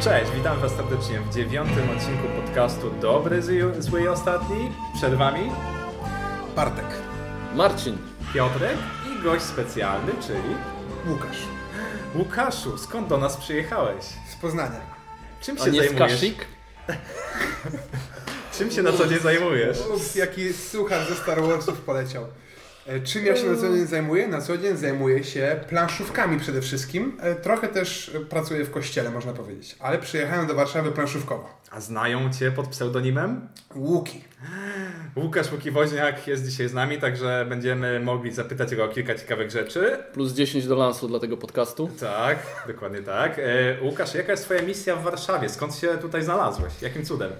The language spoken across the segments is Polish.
Cześć, witam Was serdecznie w dziewiątym odcinku podcastu Dobry, Zły i Ostatni. Przed Wami Bartek, Marcin, Piotrek i gość specjalny, czyli Łukasz Łukaszu. Skąd do nas przyjechałeś? z Poznania. Czym się zajmujesz? Skaszik? Czym się na co dzień zajmujesz? Ups, jaki suchar ze Star Warsów poleciał. E, Czym ja się na co dzień zajmuję? Na co dzień zajmuję się planszówkami przede wszystkim. E, Trochę też e, pracuję w kościele, można powiedzieć. Ale przyjechałem do Warszawy planszówkowo. A znają Cię pod pseudonimem? Łuki. Łukasz Łukiwoźniak jest dzisiaj z nami, także będziemy mogli zapytać go o kilka ciekawych rzeczy. Plus 10 do lansu dla tego podcastu. Tak, dokładnie tak. Łukasz, jaka jest Twoja misja w Warszawie? Skąd się tutaj znalazłeś? Jakim cudem?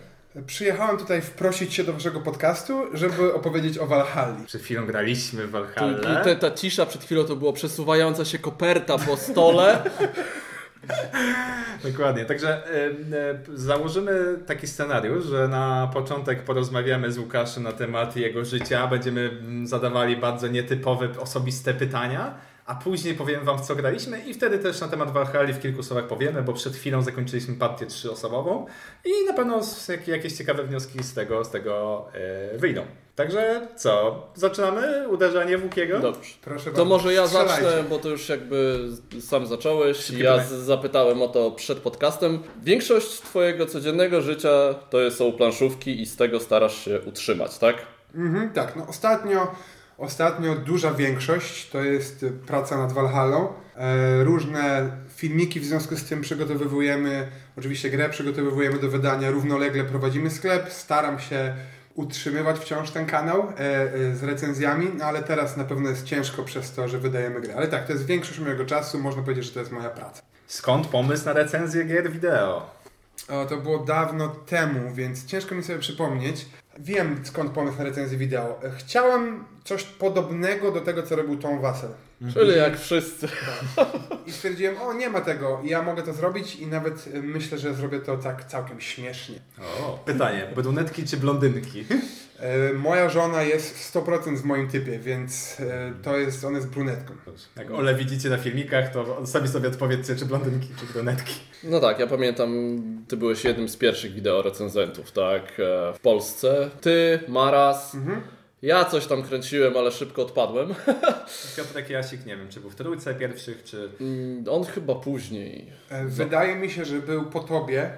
Przyjechałem tutaj wprosić się do waszego podcastu, żeby opowiedzieć o Walhalli. Przed chwilą graliśmy w tu, te, ta cisza przed chwilą to było przesuwająca się koperta po stole. Dokładnie, także e, e, założymy taki scenariusz, że na początek porozmawiamy z Łukaszem na temat jego życia, będziemy mm, zadawali bardzo nietypowe, osobiste pytania, a później powiem Wam co graliśmy i wtedy też na temat Valhalla w kilku słowach powiemy, bo przed chwilą zakończyliśmy partię trzyosobową i na pewno jakieś ciekawe wnioski z tego, z tego e, wyjdą. Także co, zaczynamy uderzanie Łukiego? Dobrze. Proszę To może ja zacznę, bo to już jakby sam zacząłeś. Szybkie Ja pytanie. zapytałem o to przed podcastem. Większość Twojego codziennego życia to są planszówki i z tego starasz się utrzymać, tak? Mhm, tak, no ostatnio, ostatnio duża większość to jest y, praca nad Valhallą. E, różne filmiki w związku z tym przygotowujemy, oczywiście grę przygotowujemy do wydania, równolegle prowadzimy sklep. Staram się utrzymywać wciąż ten kanał e, e, z recenzjami, no ale teraz na pewno jest ciężko przez to, że wydajemy grę. Ale tak, to jest większość mojego czasu, można powiedzieć, że to jest moja praca. Skąd pomysł na recenzję gier wideo? O, to było dawno temu, więc ciężko mi sobie przypomnieć. Wiem skąd pomysł na recenzję wideo. Chciałem coś podobnego do tego, co robił Tom Wassel. Czyli jak wszyscy. I stwierdziłem, o nie ma tego, ja mogę to zrobić i nawet y, myślę, że zrobię to tak całkiem śmiesznie. O, pytanie, brunetki czy blondynki? E, moja żona jest 100% w moim typie, więc e, to jest, ona jest brunetką. Jak Ole widzicie na filmikach, to sami sobie odpowiedzcie, czy blondynki, czy brunetki. No tak, ja pamiętam, ty byłeś jednym z pierwszych wideo recenzentów, tak, e, w Polsce. Ty, Maras, Mhm. Ja coś tam kręciłem, ale szybko odpadłem. Piotrek Jasik, nie wiem, czy był w trójce pierwszych, czy... Mm, On chyba później. E, wydaje mi się, że był po tobie,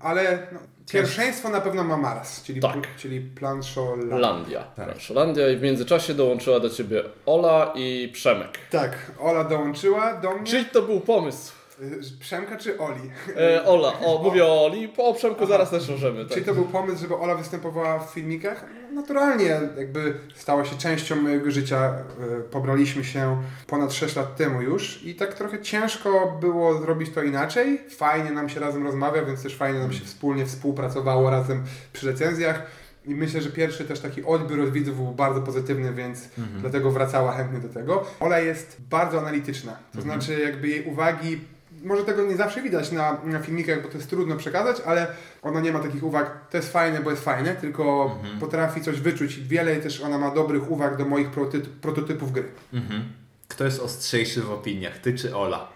ale no, pierwszeństwo na pewno ma Maras, czyli, Tak. czyli Planszo Landia. Tak. Planszolandia i w międzyczasie dołączyła do ciebie Ola i Przemek. Tak, Ola dołączyła do mnie. Czyli to był pomysł. Y, Przemka czy Oli? E, Ola, o, mówię o Oli, po Przemku zaraz też możemy. Tak. Czyli to był pomysł, żeby Ola występowała w filmikach? Naturalnie, jakby stała się częścią mojego życia. Y, Pobraliśmy się ponad 6 lat temu już i tak trochę ciężko było zrobić to inaczej. Fajnie nam się razem rozmawia, więc też fajnie nam się wspólnie współpracowało razem przy recenzjach. I myślę, że pierwszy też taki odbiór od widzów był bardzo pozytywny, więc dlatego wracała chętnie do tego. Ola jest bardzo analityczna, to znaczy jakby jej uwagi może tego nie zawsze widać na, na filmikach, bo to jest trudno przekazać, ale ona nie ma takich uwag, to jest fajne, bo jest fajne, tylko potrafi coś wyczuć. Wiele też ona ma dobrych uwag do moich prototy- prototypów gry. Mhm. Kto jest ostrzejszy w opiniach, ty czy Ola?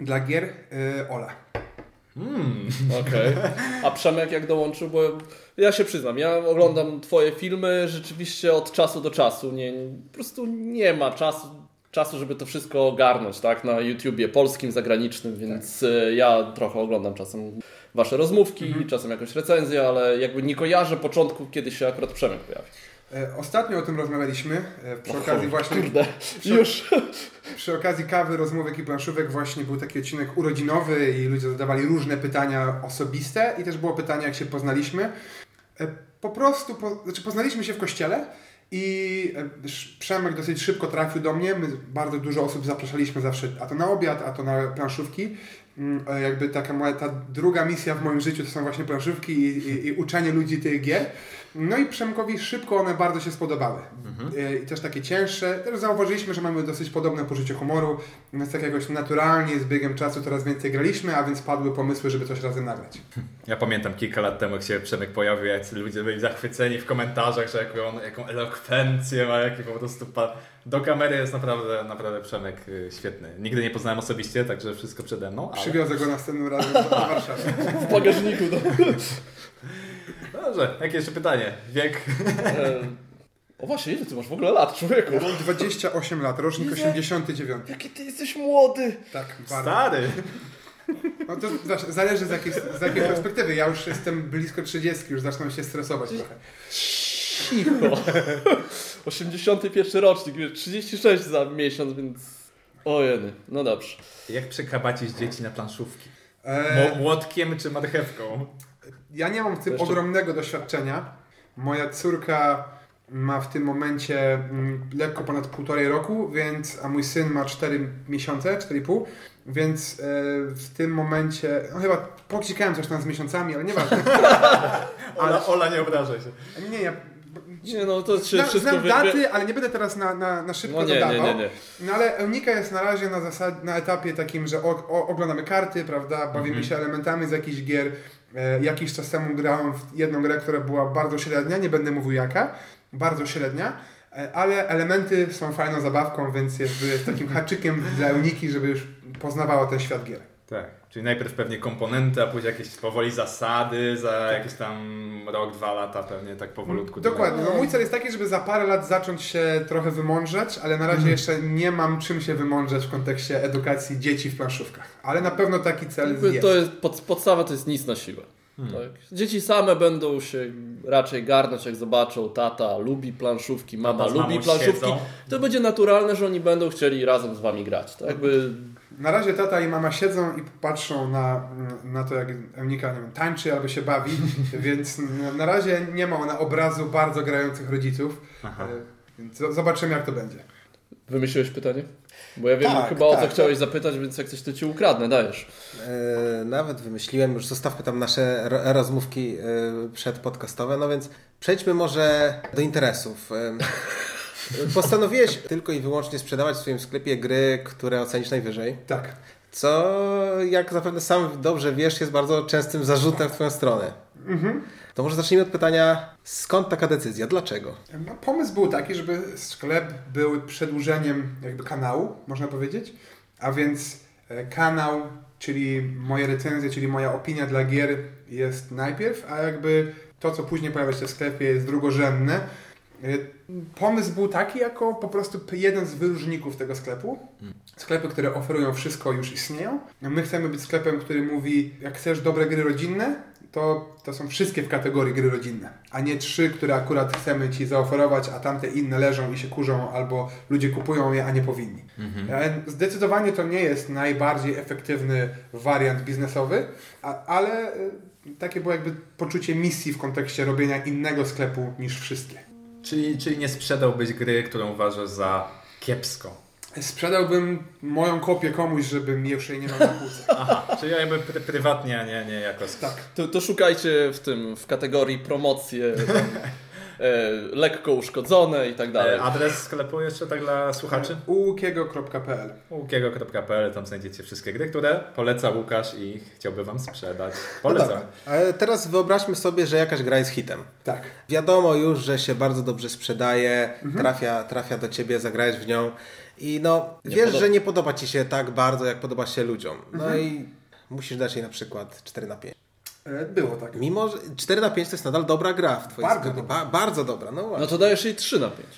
Dla gier y, Ola. Hmm. Okej. A Przemek jak dołączył, bo ja się przyznam, ja oglądam twoje filmy rzeczywiście od czasu do czasu. Nie, po prostu nie ma czasu, czasu, żeby to wszystko ogarnąć, tak? Na YouTubie polskim, zagranicznym, więc e, ja trochę oglądam czasem wasze rozmówki, czasem jakąś recenzję, ale jakby nie kojarzę początku, kiedy się akurat Przemek pojawi. E, Ostatnio o tym rozmawialiśmy, e, przy okazji właśnie Kurde, Przy- już. Przy okazji kawy, rozmówek i planszówek właśnie był taki odcinek urodzinowy i ludzie zadawali różne pytania osobiste i też było pytanie, jak się poznaliśmy. Po prostu, po, znaczy poznaliśmy się w kościele i e, Przemek dosyć szybko trafił do mnie. My bardzo dużo osób zapraszaliśmy zawsze, a to na obiad, a to na planszówki. Mm, e, Jakby taka moja, ta druga misja w moim życiu to są właśnie planszówki i, i, i uczenie ludzi tych gier. No i Przemkowi szybko one bardzo się spodobały. E, I też takie cięższe. Też zauważyliśmy, że mamy dosyć podobne poczucie humoru, więc tak jakoś naturalnie z biegiem czasu coraz więcej graliśmy, a więc padły pomysły, żeby coś razem nagrać. Ja pamiętam kilka lat temu, jak się Przemek pojawił, jak ludzie byli zachwyceni w komentarzach, że jaką, on, jaką elokwencję ma, jaki po prostu pa, Do kamery jest naprawdę, naprawdę Przemek y, świetny. Nigdy nie poznałem osobiście, także wszystko przede mną. Ale... Przywiozę go następnym razem do Warszawy. W bagażniku. No. Dobrze, jakie jeszcze pytanie? Wiek? O właśnie, ile ty masz w ogóle lat, człowieku? Ja mam 28 lat, rocznik Jezu. 89. Jaki ty jesteś młody! Tak, bardzo. Stary! No to zależy z jakiej, z jakiej perspektywy. Ja już jestem blisko 30, już zaczynam się stresować trochę. Cicho. 81 rocznik, wiesz, 36 za miesiąc, więc... Ojeny, no dobrze. Jak przekabacić dzieci na planszówki? E, Młotkiem czy marchewką? Ja nie mam w tym Jeszcze- ogromnego doświadczenia. Moja córka ma w tym momencie mm, lekko ponad półtorej roku, więc, a mój syn ma 4 miesiące, 4,5, więc e, w tym momencie, no chyba pokrzykałem coś tam z miesiącami, ale nieważne. Ola, Ola nie obraża się. Nie, ja Nie no, to się Zna, wszystko znam daty, ale nie będę teraz na, na, na szybko No nie, nie, dodawał. nie, nie. No ale Eunika jest na razie na, zasad, na etapie takim, że o, o, oglądamy karty, prawda, bawimy Mhm. się elementami z jakichś gier. E, jakiś czas temu grałem w jedną grę, która była bardzo średnia, nie będę mówił jaka, bardzo średnia, e, ale elementy są fajną zabawką, więc jest takim haczykiem dla Euniki, żeby już poznawała ten świat gier. Tak. Czyli najpierw pewnie komponenty, a później jakieś powoli zasady, za jakieś tam rok, dwa lata pewnie tak powolutku. Dokładnie. No, mój cel jest taki, żeby za parę lat zacząć się trochę wymądrzeć, ale na razie Mhm. jeszcze nie mam czym się wymądrzeć w kontekście edukacji dzieci w planszówkach. Ale na pewno taki cel Jakby jest. To jest pod, podstawa to jest nic na siłę. Tak. Dzieci same będą się raczej garnąć, jak zobaczą, tata lubi planszówki, mama lubi planszówki. siedzą. To będzie naturalne, że oni będą chcieli razem z wami grać. To jakby Na razie tata i mama siedzą i patrzą na, na to, jak Eunika nie wiem, tańczy albo się bawi, więc na- razie nie ma ona obrazu bardzo grających rodziców. Aha. E, Więc zo- zobaczymy, jak to będzie. wymyśliłeś pytanie? Bo ja wiem Tak, chyba o co tak. chciałeś zapytać, więc jak coś to ci ukradnę, dajesz. E, nawet wymyśliłem, już zostawmy tam nasze ro- rozmówki e, przedpodcastowe, no więc przejdźmy może do interesów. E, Postanowiłeś tylko i wyłącznie sprzedawać w swoim sklepie gry, które ocenisz najwyżej, Tak. co jak zapewne sam dobrze wiesz, jest bardzo częstym zarzutem w Twoją stronę. To może zacznijmy od pytania, skąd taka decyzja? Dlaczego? No, pomysł był taki, żeby sklep był przedłużeniem jakby kanału, można powiedzieć. A więc e, kanał, czyli moje recenzje, czyli moja opinia dla gier jest najpierw, a jakby to, co później pojawia się w sklepie jest drugorzędne. E, Pomysł był taki jako po prostu jeden z wyróżników tego sklepu. Sklepy, które oferują wszystko już istnieją. My chcemy być sklepem, który mówi, jak chcesz dobre gry rodzinne, to, to są wszystkie w kategorii gry rodzinne, a nie trzy, które akurat chcemy Ci zaoferować, a tamte inne leżą i się kurzą, albo ludzie kupują je, a nie powinni. E, Zdecydowanie to nie jest najbardziej efektywny wariant biznesowy, a, ale e, takie było jakby poczucie misji w kontekście robienia innego sklepu niż wszystkie. Czyli, czyli nie sprzedałbyś gry, którą uważasz za kiepską. Sprzedałbym moją kopię komuś, żeby już jej nie miał na półce. Aha, czyli jakby pr- prywatnie, a nie, nie jako. Tak. To, to szukajcie w tym, w kategorii promocje, tam, lekko uszkodzone i tak dalej. E, Adres sklepu jeszcze tak dla słuchaczy? uukiego.pl łukiego.pl, tam znajdziecie wszystkie gry, które poleca Łukasz i chciałby Wam sprzedać. No Polecam. dobra, ale teraz wyobraźmy sobie, że jakaś gra jest hitem. Tak. Wiadomo już, że się bardzo dobrze sprzedaje, trafia, trafia do ciebie, zagrałeś w nią i no, Nie wiesz, podoba- że nie podoba ci się tak bardzo, jak podoba się ludziom. No i musisz dać jej na przykład 4 na 5. E, Było tak. Mimo, że 4 na 5 to jest nadal dobra gra w twoim Bardzo dobra. Ba bardzo dobra, no właśnie. No to dajesz jej 3 na 5.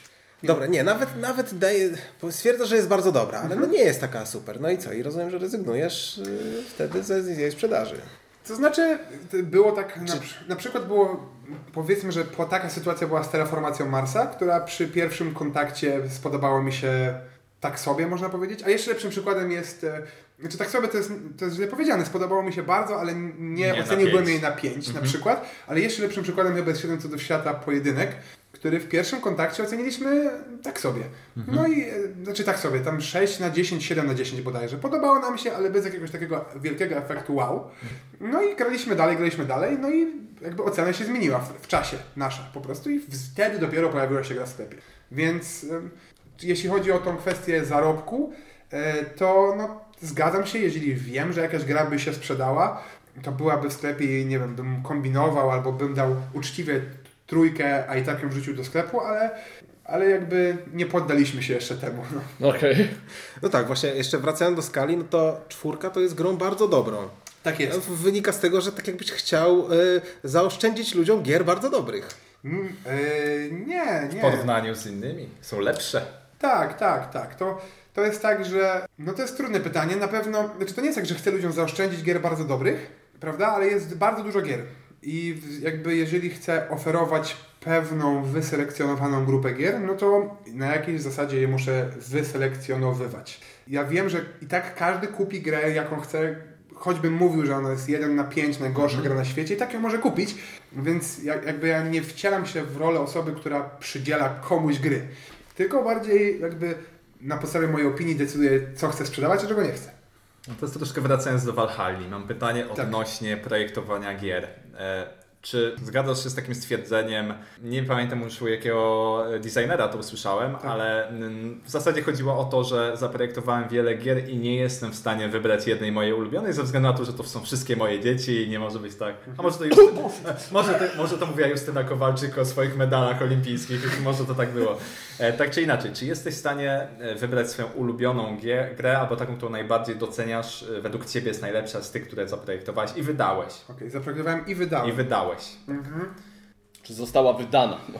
Dobra, nie, nawet, nawet daje, bo stwierdza, że jest bardzo dobra, ale no nie jest taka super. No i co? I rozumiem, że rezygnujesz y, wtedy ze, z jej sprzedaży. To znaczy, to było tak, na, na przykład było, powiedzmy, że po, taka sytuacja była z terraformacją Marsa, która przy pierwszym kontakcie spodobało mi się tak sobie, można powiedzieć, a jeszcze lepszym przykładem jest, e, znaczy tak sobie to jest, to jest źle powiedziane, spodobało mi się bardzo, ale nie, Nie oceniłbym jej na 5 na przykład, ale jeszcze lepszym przykładem chyba jest 7 cudów świata pojedynek, który w pierwszym kontakcie oceniliśmy tak sobie. No i, e, znaczy tak sobie, tam 6 na 10, 7 na 10 bodajże. Podobało nam się, ale bez jakiegoś takiego wielkiego efektu wow. No i graliśmy dalej, graliśmy dalej, no i jakby ocena się zmieniła w, w czasie nasza po prostu i wtedy dopiero pojawiła się gra w sklepie. Więc jeśli chodzi o tą kwestię zarobku, e, to no, zgadzam się, jeżeli wiem, że jakaś gra by się sprzedała, to byłaby w sklepie i nie wiem, bym kombinował albo bym dał uczciwie trójkę, a i tak ją wrzucił do sklepu, ale, ale jakby nie poddaliśmy się jeszcze temu. No. Okej. No tak, właśnie jeszcze wracając do skali, no to czwórka to jest grą bardzo dobrą. Tak jest. Wynika z tego, że tak jakbyś chciał y, zaoszczędzić ludziom gier bardzo dobrych. Mm, yy, nie, W nie. porównaniu z innymi są lepsze. Tak, tak, tak. To, to jest tak, że. No to jest trudne pytanie. Na pewno. Znaczy, to nie jest tak, że chcę ludziom zaoszczędzić gier bardzo dobrych, prawda? Ale jest bardzo dużo gier. I jakby jeżeli chcę oferować pewną wyselekcjonowaną grupę gier, no to na jakiejś zasadzie je muszę wyselekcjonowywać. Ja wiem, że i tak każdy kupi grę, jaką chce, choćbym mówił, że ona jest 1 na 5 najgorsza gra na świecie i tak ją może kupić, więc ja, jakby ja nie wcielam się w rolę osoby, która przydziela komuś gry, tylko bardziej jakby na podstawie mojej opinii decyduję, co chcę sprzedawać, a czego nie chcę. No to jest troszkę wracając do Valhalla. Mam pytanie Tak. odnośnie projektowania gier. E, czy zgadzasz się z takim stwierdzeniem, nie pamiętam już u jakiego designera to usłyszałem, Tak. ale w zasadzie chodziło o to, że zaprojektowałem wiele gier i nie jestem w stanie wybrać jednej mojej ulubionej ze względu na to, że to są wszystkie moje dzieci i nie może być tak. A może to, Justyna, może to, może to mówiła Justyna Kowalczyk o swoich medalach olimpijskich, może to tak było. E, tak czy inaczej, czy jesteś w stanie e, wybrać swoją ulubioną grę albo taką, którą najbardziej doceniasz, e, według Ciebie jest najlepsza z tych, które zaprojektowałeś i wydałeś? Okej, zaprojektowałem i wydałem. I wydałeś. Mhm. Czy została wydana? No.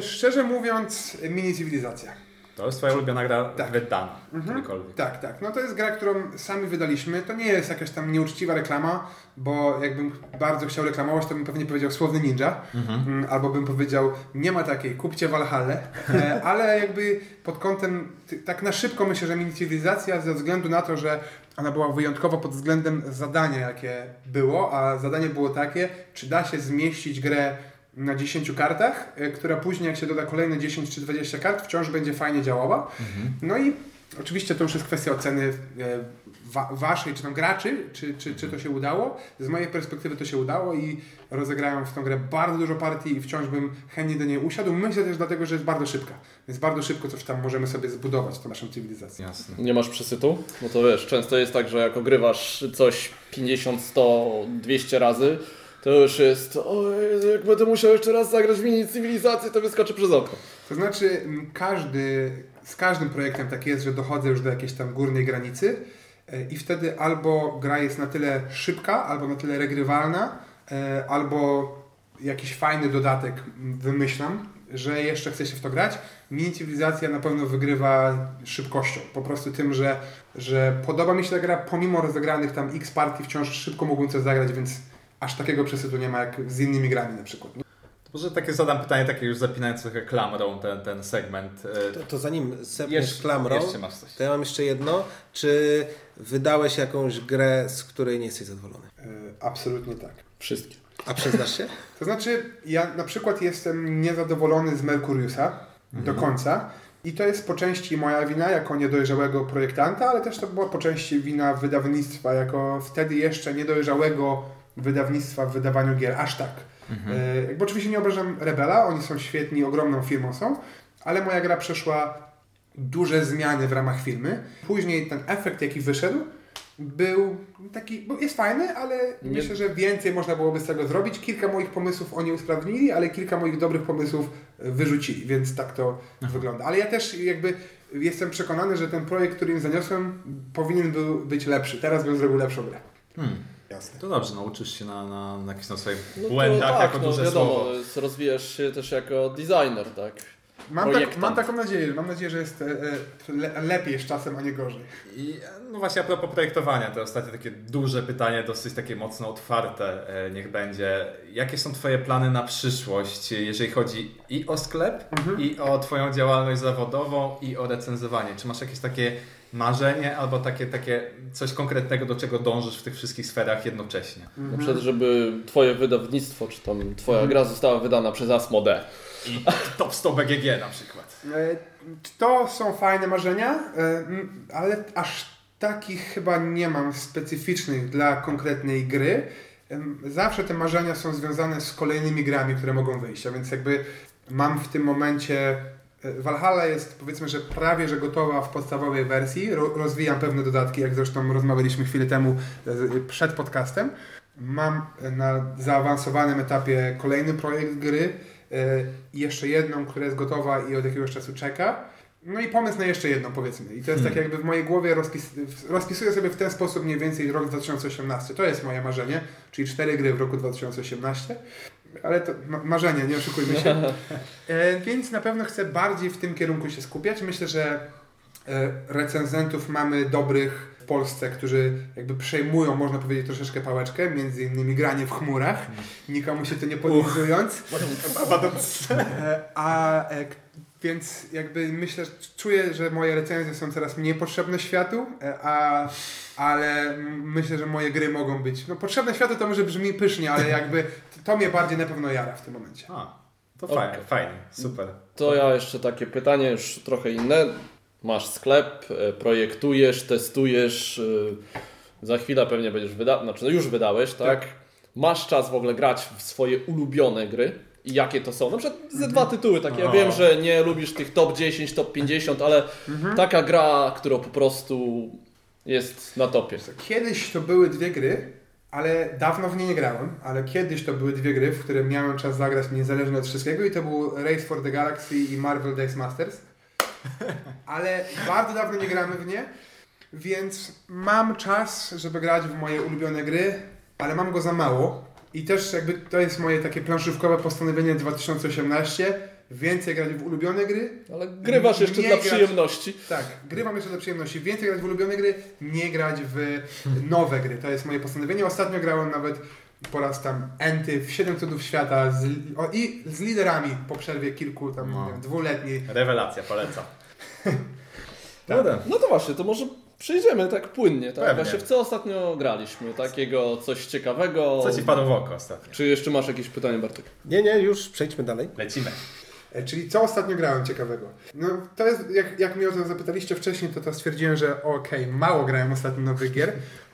Szczerze mówiąc, mini cywilizacja. To jest Twoja ulubiona gra Tak. wydana, Mhm. kiedykolwiek. Tak, tak. No to jest gra, którą sami wydaliśmy. To nie jest jakaś tam nieuczciwa reklama, bo jakbym bardzo chciał reklamować, to bym pewnie powiedział Słowny Ninja. Mm, Albo bym powiedział, nie ma takiej, kupcie Valhalla. E, ale jakby pod kątem, tak na szybko myślę, że mini cywilizacja ze względu na to, że ona była wyjątkowa pod względem zadania, jakie było, a zadanie było takie, czy da się zmieścić grę na 10 kartach, e, która później jak się doda kolejne 10 czy 20 kart, wciąż będzie fajnie działała. No i oczywiście to już jest kwestia oceny e, wa waszej, czy tam graczy, czy, czy, czy to się udało. Z mojej perspektywy to się udało i rozegrałem w tą grę bardzo dużo partii i wciąż bym chętnie do niej usiadł. Myślę też dlatego, że jest bardzo szybka. Więc bardzo szybko coś tam możemy sobie zbudować, tą naszą cywilizację. Jasne. Nie masz przesytu? No to wiesz, często jest tak, że jak ogrywasz coś 50, 100, 200 razy, to już jest, o Jezu, jak będę musiał jeszcze raz zagrać w mini cywilizację, to wyskoczy przez okno. To znaczy, każdy, z każdym projektem tak jest, że dochodzę już do jakiejś tam górnej granicy e, i wtedy albo gra jest na tyle szybka, albo na tyle regrywalna, e, albo jakiś fajny dodatek wymyślam, że jeszcze chce się w to grać. Mini cywilizacja na pewno wygrywa szybkością. Po prostu tym, że, że podoba mi się ta gra, pomimo rozegranych tam x partii wciąż szybko mógłbym coś zagrać, więc aż takiego przesytu nie ma jak z innymi grami na przykład. To może takie zadam pytanie, takie już zapinając trochę klamrą ten, ten segment. E, To, to zanim sepniesz Jeszcze- klamrą, jeszcze masz coś. to ja mam jeszcze jedno. Czy wydałeś jakąś grę, z której nie jesteś zadowolony? E, absolutnie tak. Wszystkie. A przyznasz się? To znaczy, ja na przykład jestem niezadowolony z Mercuriusa do końca. I to jest po części moja wina jako niedojrzałego projektanta, ale też to była po części wina wydawnictwa, jako wtedy jeszcze niedojrzałego wydawnictwa w wydawaniu gier, aż tak. E, jakby oczywiście nie obrażam Rebela, oni są świetni, ogromną firmą są, ale moja gra przeszła duże zmiany w ramach firmy. Później ten efekt, jaki wyszedł, był taki, bo jest fajny, ale Nie- myślę, że więcej można byłoby z tego zrobić. Kilka moich pomysłów oni usprawnili, ale kilka moich dobrych pomysłów e, wyrzucili, więc tak to wygląda. Ale ja też jakby jestem przekonany, że ten projekt, który im zaniosłem, powinien był być lepszy. Teraz bym zrobił lepszą grę. Hmm. Jasne. To dobrze, nauczysz się na, na, na jakichś tam swoich No błędach tak, jako no duże wiadomo, słowo. jest- rozwijasz się też jako designer, tak? Mam, tak, mam taką nadzieję. Mam nadzieję, że jest e, e, le, lepiej z czasem, a nie gorzej. I no właśnie a propos projektowania, to ostatnie takie duże pytanie, dosyć takie mocno otwarte e, niech będzie. Jakie są Twoje plany na przyszłość, jeżeli chodzi i o sklep, Mhm. i o Twoją działalność zawodową, i o recenzowanie? Czy masz jakieś takie marzenie albo takie, takie coś konkretnego, do czego dążysz w tych wszystkich sferach jednocześnie? Na przykład, żeby twoje wydawnictwo, czy tam twoja gra została wydana przez Asmodee. I top 100 BGG na przykład. E, To są fajne marzenia, e, ale aż takich chyba nie mam specyficznych dla konkretnej gry. Zawsze te marzenia są związane z kolejnymi grami, które mogą wyjść, a więc jakby mam w tym momencie Valhalla jest powiedzmy, że prawie że gotowa w podstawowej wersji. Ro, rozwijam pewne dodatki, jak zresztą rozmawialiśmy chwilę temu e, przed podcastem. Mam e, na zaawansowanym etapie kolejny projekt gry. i jeszcze jedną, która jest gotowa i od jakiegoś czasu czeka. No i pomysł na jeszcze jedną, powiedzmy. I to jest tak jakby w mojej głowie rozpis, rozpisuję sobie w ten sposób mniej więcej rok 2018. To jest moje marzenie, czyli cztery gry w roku 2018. Ale to ma marzenie, nie oszukujmy się. E, więc na pewno chcę bardziej w tym kierunku się skupiać. Myślę, że e, recenzentów mamy dobrych w Polsce, którzy jakby przejmują, można powiedzieć, troszeczkę pałeczkę, między innymi granie w chmurach, nikomu się to nie podlizując. E, a e, k- więc jakby myślę, czuję, że moje recenzje są coraz mniej potrzebne światu, e, a, ale myślę, że moje gry mogą być. No potrzebne światu to może brzmi pysznie, ale jakby to mnie bardziej na pewno jara w tym momencie. A, to Okej. fajnie, fajnie, super. To ja jeszcze takie pytanie, już trochę inne. Masz sklep, e, projektujesz, testujesz, e, za chwilę pewnie będziesz wydał, znaczy no już wydałeś, tak? Tak. Masz czas w ogóle grać w swoje ulubione gry i jakie to są? Na przykład ze dwa tytuły, takie ja O. wiem, że nie lubisz tych top 10, top 50, ale taka gra, która po prostu jest na topie. Kiedyś to były dwie gry, ale dawno w nie nie grałem, ale kiedyś to były dwie gry, w które miałem czas zagrać niezależnie od wszystkiego i to był Race for the Galaxy i Marvel Days Masters. Ale bardzo dawno nie gramy w nie, więc mam czas, żeby grać w moje ulubione gry, ale mam go za mało. I też jakby to jest moje takie planszówkowe postanowienie 2018. Więcej grać w ulubione gry, Ale grywasz jeszcze dla grać- przyjemności. tak, grywam jeszcze dla przyjemności. Więcej grać w ulubione gry, nie grać w nowe gry. To jest moje postanowienie. Ostatnio grałem nawet po raz tam enty w 7 cudów świata z, o, i z liderami po przerwie kilku tam No. dwuletniej. Rewelacja, polecam. No, no to właśnie, to może przejdziemy tak płynnie. Tak? Pewnie. Właśnie w co ostatnio graliśmy? Takiego coś ciekawego. Co ci padło w oko ostatnio? Czy jeszcze masz jakieś pytanie, Bartek? Nie, nie, już przejdźmy dalej. Lecimy. E, Czyli co ostatnio grałem ciekawego? No to jest, jak, jak mnie o to zapytaliście wcześniej, to to stwierdziłem, że okej, mało grałem ostatnio nowych gier,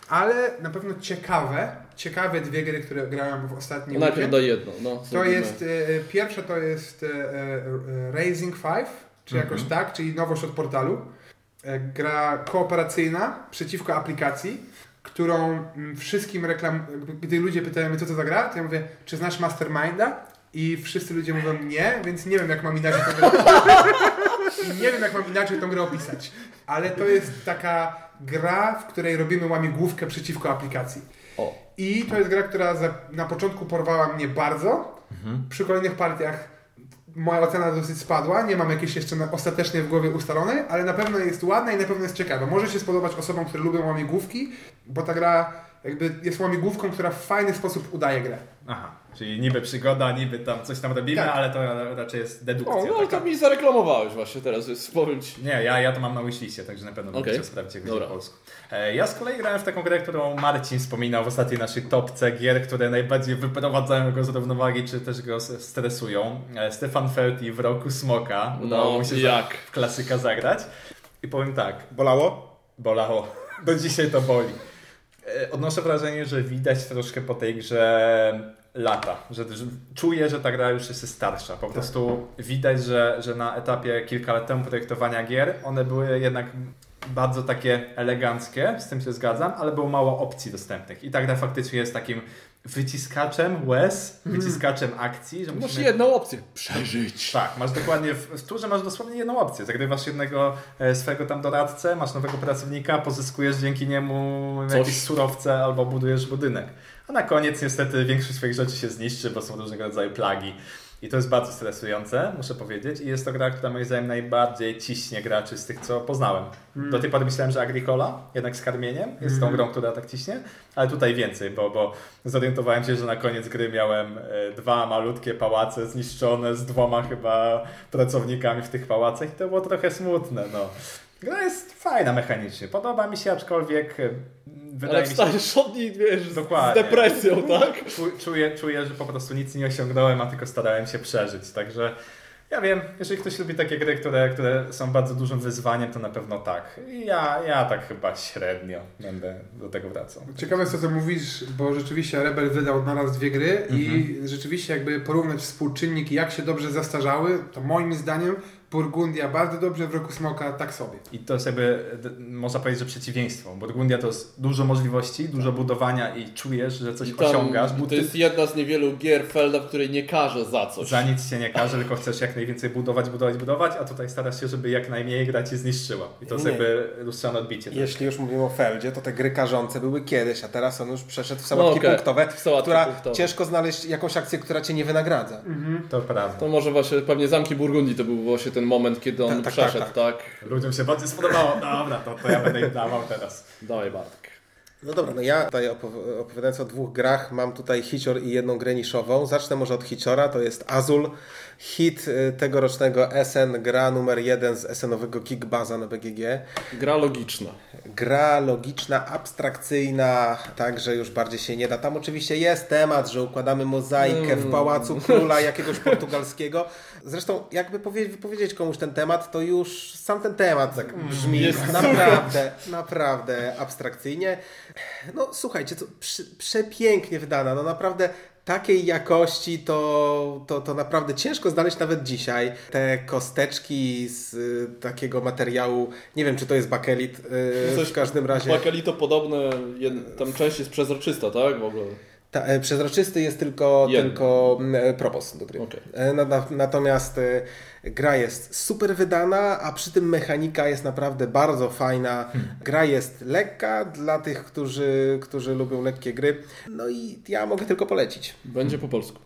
ale na pewno ciekawe, ciekawe dwie gry, które grałem w ostatnim Najpierw weekend. daj jedno. No, To jest, e, pierwsze to jest e, e, Raising 5, czy jakoś tak, czyli nowość od portalu. E, gra kooperacyjna przeciwko aplikacji, którą mm, wszystkim reklam... Gdy ludzie pytają mnie, co to za gra, to ja mówię, czy znasz Masterminda? I wszyscy ludzie mówią nie, więc nie wiem, jak mam inaczej tą grę... Nie wiem, jak mam inaczej tą grę opisać. Ale to jest taka gra, w której robimy łamigłówkę przeciwko aplikacji. O. I to jest gra, która na początku porwała mnie bardzo. Przy kolejnych partiach moja ocena dosyć spadła. Nie mam jakiejś jeszcze ostatecznie w głowie ustalonej, ale na pewno jest ładna i na pewno jest ciekawa. Może się spodobać osobom, które lubią łamigłówki, bo ta gra jakby jest łamigłówką, która w fajny sposób udaje grę. Aha, czyli niby przygoda, niby tam coś tam robimy, Tak. ale to raczej jest dedukcja. O, no taka. to mi zareklamowałeś właśnie teraz, jest powiem ci. Nie, ja, ja to mam na wishliście, także na pewno okay. sprawdzić, jak po polsku. E, Ja z kolei grałem w taką grę, którą Marcin wspominał w ostatniej naszej topce gier, które najbardziej wyprowadzają go z równowagi, czy też go stresują. E, Stefan Felti w roku Smoka. Udało No, mu się jak? w klasyka zagrać. I powiem tak, Bolało? bolało. Do dzisiaj to boli. E, Odnoszę wrażenie, że widać troszkę po tej grze lata, że, że czuję, że ta gra już jest starsza. Po prostu widać, że, że na etapie kilka lat temu projektowania gier one były jednak bardzo takie eleganckie, z tym się zgadzam, ale było mało opcji dostępnych. I ta gra faktycznie jest takim wyciskaczem łez, wyciskaczem akcji, że Masz musimy... jedną opcję. Przeżyć. Tak, masz dokładnie, w, w turze masz dosłownie jedną opcję. Zagrywasz jednego e, swojego tam doradcę, masz nowego pracownika, pozyskujesz dzięki niemu Coś. jakieś surowce albo budujesz budynek. A na koniec niestety większość swoich rzeczy się zniszczy, bo są różnego rodzaju plagi. I to jest bardzo stresujące, muszę powiedzieć. I jest to gra, która moim zdaniem najbardziej ciśnie graczy z tych, co poznałem. Do tej pory myślałem, że Agricola, jednak z karmieniem, jest tą grą, która tak ciśnie, ale tutaj więcej, bo, bo zorientowałem się, że na koniec gry miałem e, dwa malutkie pałace zniszczone z dwoma chyba pracownikami w tych pałacach i to było trochę smutne. No. Gra jest fajna mechanicznie, podoba mi się, aczkolwiek wydaje Ale mi się, wstajesz od wiesz, z- z Dokładnie. depresją, tak? Czu- Czuję, czuję, że po prostu nic nie osiągnąłem, a tylko starałem się przeżyć. Także ja wiem, jeżeli ktoś lubi takie gry, które, które są bardzo dużym wyzwaniem, to na pewno tak. I Ja, ja tak chyba średnio będę do tego wracał. Ciekawe jest to, co mówisz, bo rzeczywiście Rebel wydał na raz dwie gry i rzeczywiście jakby porównać współczynniki, jak się dobrze zastarzały, to moim zdaniem Burgundia bardzo dobrze, w Roku Smoka tak sobie. I to jest jakby, można powiedzieć, że przeciwieństwo. Burgundia to jest dużo możliwości, dużo budowania i czujesz, że coś tam osiągasz, bo to ty jest jedna z niewielu gier Felda, w której nie każe za coś. za nic się nie każe, tylko chcesz jak najwięcej budować, budować, budować, a tutaj starasz się, żeby jak najmniej gra cię zniszczyła. I to jest Nie. jakby lustrzane odbicie. tak? Jeśli już mówimy o Feldzie, to te gry karzące były kiedyś, a teraz on już przeszedł w sałatki No okej, punktowe, w sałatki która punktowe. ciężko znaleźć jakąś akcję, która cię nie wynagradza. To prawda. To może właśnie pewnie Zamki Burgundii to był właśnie ten moment, kiedy on Tak, tak, tak, przeszedł, tak. tak? Ludziom się bardzo spodobało. Dobra, to, to ja będę im dawał teraz. Dawaj Bartek. No dobra, no ja tutaj opow- opowiadając o dwóch grach, mam tutaj hicior i jedną grę niszową. Zacznę może od hiciora, to jest Azul, hit y, tegorocznego SN, gra numer jeden z SN-owego Kickbaza na BGG. Gra logiczna. Gra logiczna, abstrakcyjna, także już bardziej się nie da. Tam oczywiście jest temat, że układamy mozaikę w pałacu króla jakiegoś portugalskiego. Zresztą, jakby powie- wypowiedzieć komuś ten temat, to już sam ten temat tak brzmi Jest naprawdę, naprawdę abstrakcyjnie. No słuchajcie, to prze, przepięknie wydana, no naprawdę takiej jakości to, to, to naprawdę ciężko znaleźć nawet dzisiaj. Te kosteczki z y, takiego materiału, nie wiem czy to jest bakelit, y, w każdym razie. Bakelito podobne, jed... tam część jest przezroczysta, tak? W ogóle. Ta, e, przezroczysty jest tylko, tylko e, propos do gry. Okej. E, na- na- Natomiast gra jest super wydana, a przy tym mechanika jest naprawdę bardzo fajna. Hmm. Gra jest lekka dla tych, którzy, którzy lubią lekkie gry. No i ja mogę tylko polecić. Będzie po polsku.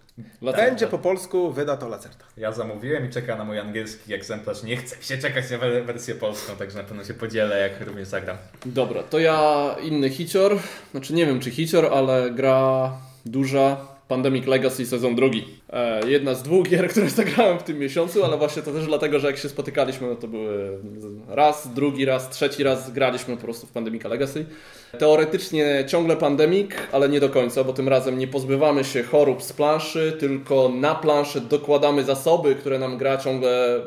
Latarka. Będzie po polsku, wyda to Lacerta. Ja zamówiłem i czeka na mój angielski egzemplarz. Nie chce mi się czekać na we- wersję polską, także na pewno się podzielę, jak również zagram. Dobra, to ja inny hicior. Znaczy nie wiem czy hicior, ale gra duża. Pandemic Legacy sezon drugi. E, jedna z dwóch gier, które zagrałem w tym miesiącu, ale właśnie to też dlatego, że jak się spotykaliśmy, no to były raz, drugi raz, trzeci raz graliśmy po prostu w Pandemic Legacy. Teoretycznie ciągle Pandemic, ale nie do końca, bo tym razem nie pozbywamy się chorób z planszy, tylko na planszę dokładamy zasoby, które nam gra ciągle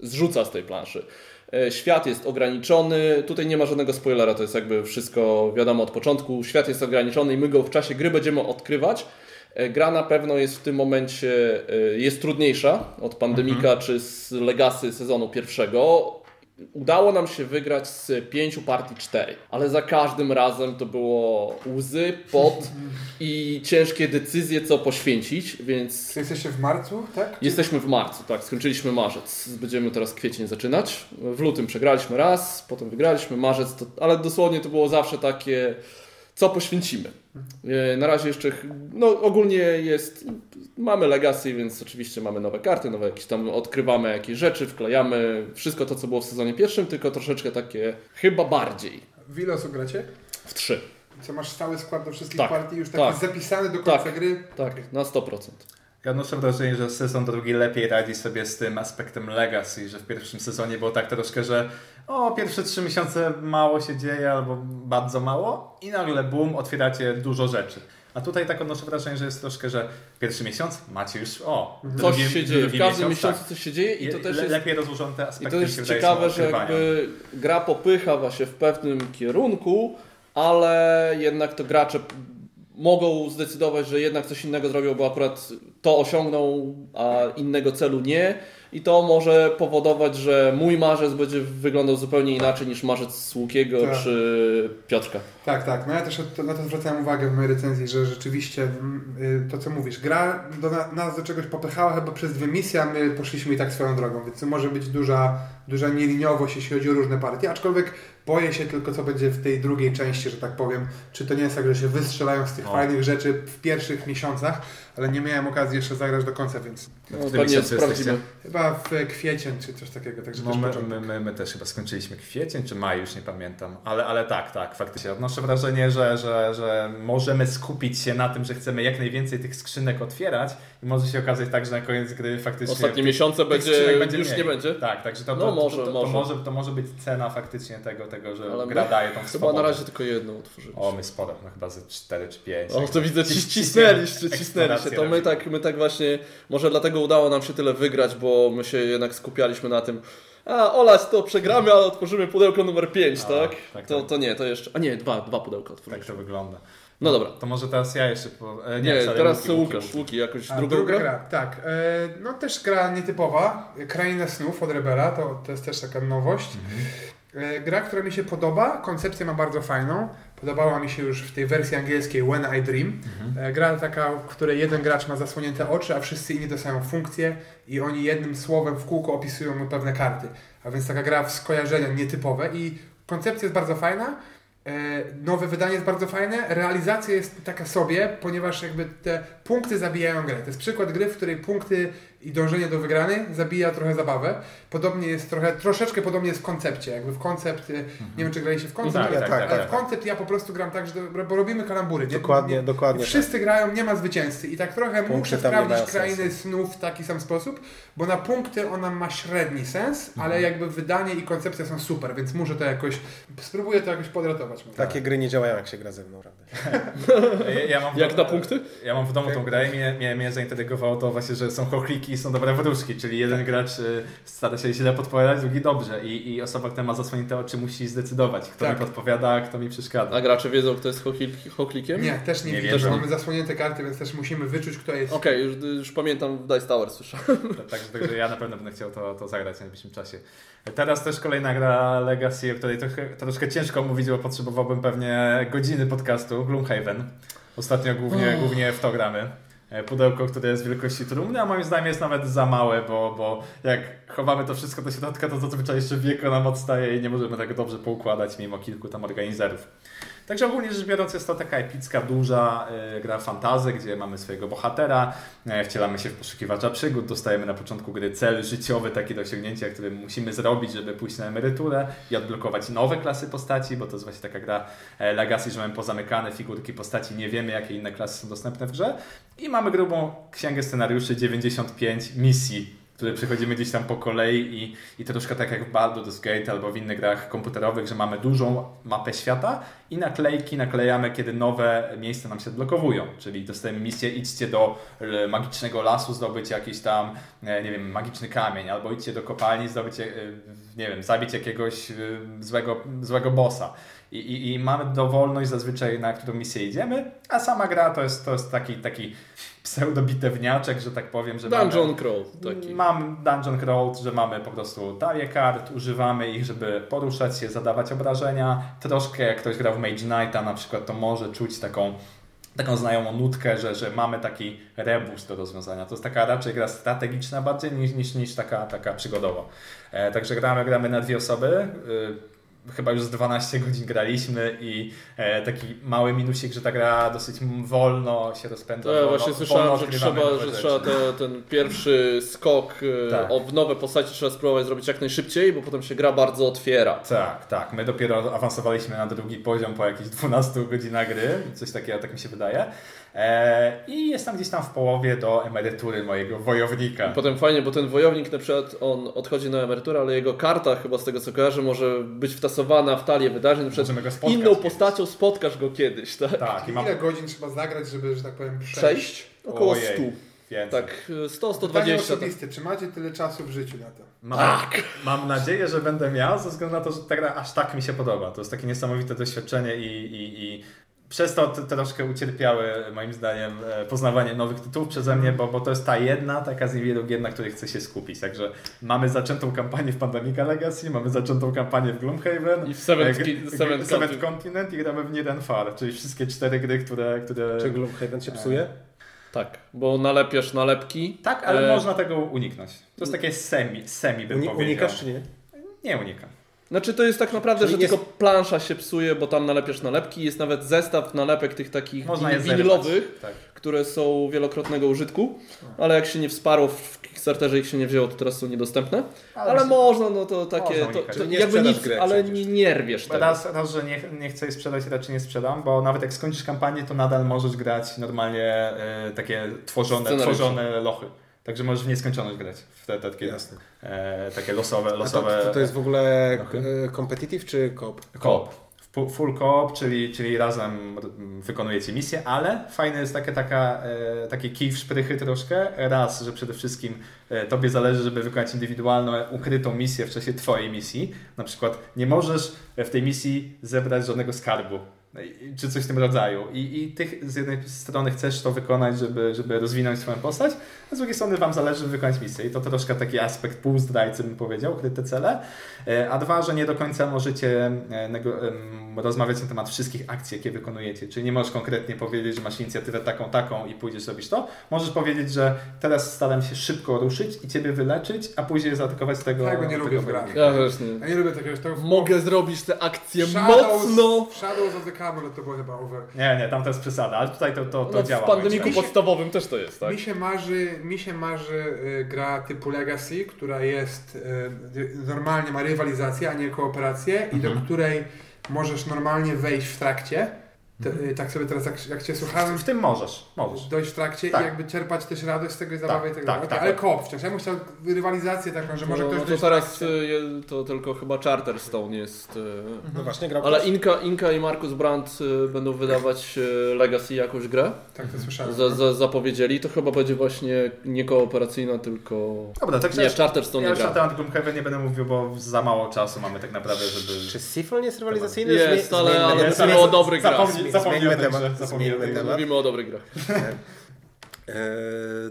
zrzuca z tej planszy. E, Świat jest ograniczony, tutaj nie ma żadnego spoilera, to jest jakby wszystko wiadomo od początku. Świat jest ograniczony i my go w czasie gry będziemy odkrywać. E, Gra na pewno jest w tym momencie e, jest trudniejsza od Pandemika czy z Legacy sezonu pierwszego. Udało nam się wygrać z pięciu partii cztery, ale za każdym razem to było łzy, pot i ciężkie decyzje, co poświęcić, więc Czy jesteście w marcu, tak? Jesteśmy w marcu, tak, skończyliśmy marzec. Będziemy teraz kwiecień zaczynać. W lutym przegraliśmy raz, potem wygraliśmy marzec, to, ale dosłownie to było zawsze takie, co poświęcimy. E, Na razie jeszcze, no ogólnie jest, mamy legacy, więc oczywiście mamy nowe karty, nowe jakieś tam, odkrywamy jakieś rzeczy, wklejamy wszystko to, co było w sezonie pierwszym, tylko troszeczkę takie, chyba bardziej, W ile osób gracie? w trzy. Co masz stały skład do wszystkich Tak, partii, już taki tak. zapisany do końca Tak. gry? Tak, na 100%. Ja odnoszę wrażenie, że sezon drugi lepiej radzi sobie z tym aspektem legacy, że w pierwszym sezonie było tak troszkę, że o, pierwsze trzy miesiące mało się dzieje albo bardzo mało i nagle boom, otwieracie dużo rzeczy. A tutaj tak odnoszę wrażenie, że jest troszkę, że pierwszy miesiąc macie już o, Coś drugi, się dzieje, w każdym miesiąc, miesiącu tak. coś się dzieje i to też Le- jest lepiej rozłożone te I aspekty to mi jest ciekawe, że jakby gra popycha właśnie w pewnym kierunku, ale jednak to gracze mogą zdecydować, że jednak coś innego zrobią, bo akurat to osiągną, a innego celu nie. I to może powodować, że mój marzec będzie wyglądał zupełnie inaczej niż marzec Łukiego Tak. czy Piotrka. Tak, tak. No ja też na to zwracałem uwagę w mojej recenzji, że rzeczywiście mm, y, to, co mówisz, gra do na, nas do czegoś popychała chyba przez dwie misje, a my poszliśmy i tak swoją drogą, więc to może być duża, duża nieliniowość, jeśli chodzi o różne partie, aczkolwiek boję się tylko, co będzie w tej drugiej części, że tak powiem. Czy to nie jest tak, że się wystrzelają z tych O. fajnych rzeczy w pierwszych miesiącach, ale nie miałem okazji jeszcze zagrać do końca, więc No, miesiącu sprawdzimy. jesteście? chyba w kwiecień czy coś takiego, także No też my, my, my, też chyba skończyliśmy kwiecień czy maj, już nie pamiętam. Ale, ale tak, tak, faktycznie. Odnoszę wrażenie, że, że, że możemy skupić się na tym, że chcemy jak najwięcej tych skrzynek otwierać i może się okazać tak, że na koniec gry faktycznie... Ostatnie miesiące będzie, skrzynek już mniej. nie będzie. Tak, także to, No to, może, to, to, to, może. może, to może być cena faktycznie tego, tego że Ale gra daje tą Chyba swobodę. na razie tylko jedną otworzyliśmy. O, my sporo, no chyba ze 4 czy 5. O, to widzę, cis- cisnęliście, cisnęliście. To my tak, my tak właśnie, może dlatego udało nam się tyle wygrać, bo my się jednak skupialiśmy na tym, a olać to przegramy, ale otworzymy pudełko numer 5, A, tak? tak, to, tak. to nie, to jeszcze, a nie, dwa, dwa pudełka Tak otworzyliśmy. to wygląda. No dobra. To może teraz ja jeszcze po... e, Nie, sorry, teraz Łuki, Łukasz. Łuki. Łuki, jakoś A, drugą druga grę? gra, tak. E, no też gra nietypowa. Kraina snów od Rebela, to, to jest też taka nowość. E, gra, która mi się podoba, koncepcję ma bardzo fajną. Podobała mi się już w tej wersji angielskiej When I Dream. E, gra taka, w której jeden gracz ma zasłonięte oczy, a wszyscy inni dostają funkcje i oni jednym słowem w kółko opisują mu pewne karty. A więc taka gra w skojarzenia nietypowe i koncepcja jest bardzo fajna. E, Nowe wydanie jest bardzo fajne, realizacja jest taka sobie, ponieważ jakby te punkty zabijają grę. To jest przykład gry, w której punkty i dążenie do wygranej zabija trochę zabawę. Podobnie jest trochę, troszeczkę podobnie jest w koncepcie. Jakby w koncept, e, nie wiem czy graliście w koncept, Tak, ale, tak, tak, tak, ale tak. w koncept ja po prostu gram tak, że do, bo robimy kalambury. Nie? Dokładnie, nie, dokładnie I wszyscy grają, nie ma zwycięzcy. I tak trochę Punkty muszę sprawdzić krainy snów w taki sam sposób, bo na punkty ona ma średni sens, Mhm. ale jakby wydanie i koncepcja są super, więc muszę to jakoś, spróbuję to jakoś podratować. Takie gry nie działają jak się gra ze mną, prawda? Ja, ja mam w Jak na punkty? Ja mam w domu tą grę i mnie, mnie, mnie zaintrygowało to właśnie, że są chochliki i są dobre wróżki, czyli jeden gracz y, stara się źle podpowiadać, drugi dobrze i, i osoba, która ma zasłonięte oczy musi zdecydować, kto Tak. mi podpowiada, a kto mi przeszkadza. A gracze wiedzą, kto jest hochlikiem? Nie, też nie, Nie bo mamy zasłonięte karty, więc też musimy wyczuć, kto jest. Okej, już, już pamiętam w Dice Tower słyszałem. Także, także ja na pewno będę chciał to, to zagrać w najbliższym czasie. Teraz też kolejna gra Legacy, o której trochę, troszkę ciężko mówić, bo potrzebowałbym pewnie godziny podcastu, Gloomhaven. Ostatnio głównie, głównie w to gramy. E, Pudełko, które jest wielkości trumny, a moim zdaniem jest nawet za małe, bo, bo jak chowamy to wszystko do środka, to zazwyczaj jeszcze wieko nam odstaje i nie możemy tak dobrze poukładać mimo kilku tam organizerów. Także ogólnie rzecz biorąc jest to taka epicka, duża e, gra fantazy, gdzie mamy swojego bohatera, e, wcielamy się w poszukiwacza przygód, dostajemy na początku gry cel życiowy taki do osiągnięcia, który musimy zrobić, żeby pójść na emeryturę i odblokować nowe klasy postaci, bo to jest właśnie taka gra e, Legacy, że mamy pozamykane figurki postaci, nie wiemy jakie inne klasy są dostępne w grze. I mamy grubą księgę scenariuszy 95 misji które przechodzimy gdzieś tam po kolei i, i troszkę tak jak w Baldur's Gate albo w innych grach komputerowych, że mamy dużą mapę świata i naklejki naklejamy, kiedy nowe miejsca nam się odblokowują. Czyli dostajemy misję, idźcie do e, magicznego lasu, zdobyć jakiś tam, e, nie wiem, magiczny kamień, albo idźcie do kopalni, zdobyć, e, nie wiem, zabić jakiegoś złego, złego bossa. I, i, I mamy dowolność zazwyczaj, na którą misję idziemy, a sama gra to jest, to jest taki, taki pseudobitewniaczek, że tak powiem, że mamy... Dungeon Crawl taki. Mam Dungeon Crawl, że mamy po prostu talię kart, używamy ich, żeby poruszać się, zadawać obrażenia. Troszkę jak ktoś grał w Mage Knighta na przykład, to może czuć taką, taką znajomą nutkę, że, że mamy taki rebus do rozwiązania. To jest taka raczej gra strategiczna bardziej niż, niż, niż taka, taka przygodowa. E, także gramy, gramy na dwie osoby. Y, Chyba już z 12 godzin graliśmy i e, taki mały minusik, że ta gra dosyć wolno się rozpędza. Ja wolno, właśnie słyszałem, że trzeba, że trzeba te, ten pierwszy skok e, Tak. o w nowe postaci trzeba spróbować zrobić jak najszybciej, bo potem się gra bardzo otwiera. Tak, tak. My dopiero awansowaliśmy na drugi poziom po jakichś 12 godzinach gry, coś takiego, tak mi się wydaje. E, I jestem gdzieś tam w połowie do emerytury mojego wojownika. Potem fajnie, bo ten wojownik na przykład on odchodzi na emeryturę, ale jego karta chyba z tego co kojarzę może być wtasowana w talię wydarzeń, na przykład Możemy go spotkać inną kiedyś. postacią spotkasz go kiedyś, tak? Tak, i mam Ile godzin trzeba zagrać, żeby, że tak powiem, przejść? Przejść? Około Ojej, 100. więcej. Tak, 100, Pytanie 120. Tak. osobiste, czy macie tyle czasu w życiu na to? Mam, mam nadzieję, że będę miał, ze względu na to, że ta gra aż tak mi się podoba. To jest takie niesamowite doświadczenie i, i, i przez to troszkę ucierpiały, moim zdaniem, e, poznawanie nowych tytułów przeze mnie, bo, bo to jest ta jedna, taka z niewielu gier, na której chcę się skupić. Także mamy zaczętą kampanię w Pandemica Legacy, mamy zaczętą kampanię w Gloomhaven, I w Seventh e, Seventh Seventh Continent. Continent i gramy w Niden Far, czyli wszystkie cztery gry, które... które... Czy Gloomhaven się psuje? Tak, bo nalepiasz nalepki. Tak, ale E, można tego uniknąć. To jest takie semi, semi bym Uni- powiedział. unikasz czy nie? Nie unikam. Znaczy to jest tak naprawdę, Czyli że jest- tylko plansza się psuje, bo tam nalepiasz nalepki. Jest nawet zestaw nalepek tych takich winylowych, Tak. które są wielokrotnego użytku, ale jak się nie wsparło w Kickstarterze ich się nie wzięło, to teraz są niedostępne. Ale, właśnie- można, no to takie, to, to Nie jakby nic, jak ale nie, nie rwiesz tego. Raz, raz, że nie, nie chcę jej sprzedać, raczej nie sprzedam, bo nawet jak skończysz kampanię, to nadal możesz grać normalnie e, takie tworzone, tworzone lochy. Także możesz w nieskończoność grać w te, te takie, e, takie losowe, A to, losowe to, jest w ogóle Lochy. e, competitive czy coop? Coop. Fu- Full coop, czyli, czyli razem wykonujecie misję, ale fajne jest takie, taka, e, takie kij w szprychy troszkę. Raz, że przede wszystkim e, tobie zależy, żeby wykonać indywidualną, ukrytą misję w czasie twojej misji. Na przykład nie możesz w tej misji zebrać żadnego skarbu. Czy coś w tym rodzaju. I, I ty z jednej strony chcesz to wykonać, żeby, żeby rozwinąć swoją postać, a z drugiej strony wam zależy wykonać misję. I to troszkę taki aspekt półzdrajcy bym powiedział, ukryte cele. A dwa, że nie do końca możecie rozmawiać na temat wszystkich akcji, jakie wykonujecie. Czyli nie możesz konkretnie powiedzieć, że masz inicjatywę taką, taką i pójdziesz robić to. Możesz powiedzieć, że teraz staram się szybko ruszyć i ciebie wyleczyć, a później zaatakować tego. Tak, nie tego lubię w grach. Ja też nie. Ja nie lubię takiego. To Mogę zrobić te akcje Shadows, mocno. Shadows of the To było chyba over. Nie, nie, tam to jest przesada, ale tutaj to, to, to No, działa. w pandemiku podstawowym też to jest, tak? Mi się marzy, mi się marzy y, gra typu Legacy, która jest y, normalnie ma rywalizację, a nie kooperację i Mhm. do której możesz normalnie wejść w trakcie. Te, Mhm. y, tak sobie teraz jak, jak Cię słuchałem, W tym możesz, możesz. dojść w trakcie Tak. i jakby czerpać też radość z tego i Tak, i tak tak, dalej. tak. Ale koop wciąż. Ja bym chciał rywalizację taką, że może no, ktoś no to teraz y, je- to tylko chyba Charterstone jest. y, No właśnie, grał Ale? Inka, Inka i Markus Brandt będą wydawać Legacy jakąś grę. Tak to słyszałem. Za, za, zapowiedzieli. To chyba będzie właśnie nie kooperacyjna, tylko. Dobra, także Nie, Charterstone ja nie już na gra. temat nie będę mówił, bo za mało czasu mamy tak naprawdę, żeby... Czy Sifon jest rywalizacyjny? Jest, ale- ale temat. mówimy o dobrych grach. Zapomnij, zapomnij Zmieńmy o tej temat, grze, zapomnij o tej zmieńmy grze. temat. Mówimy o dobrych grach. E,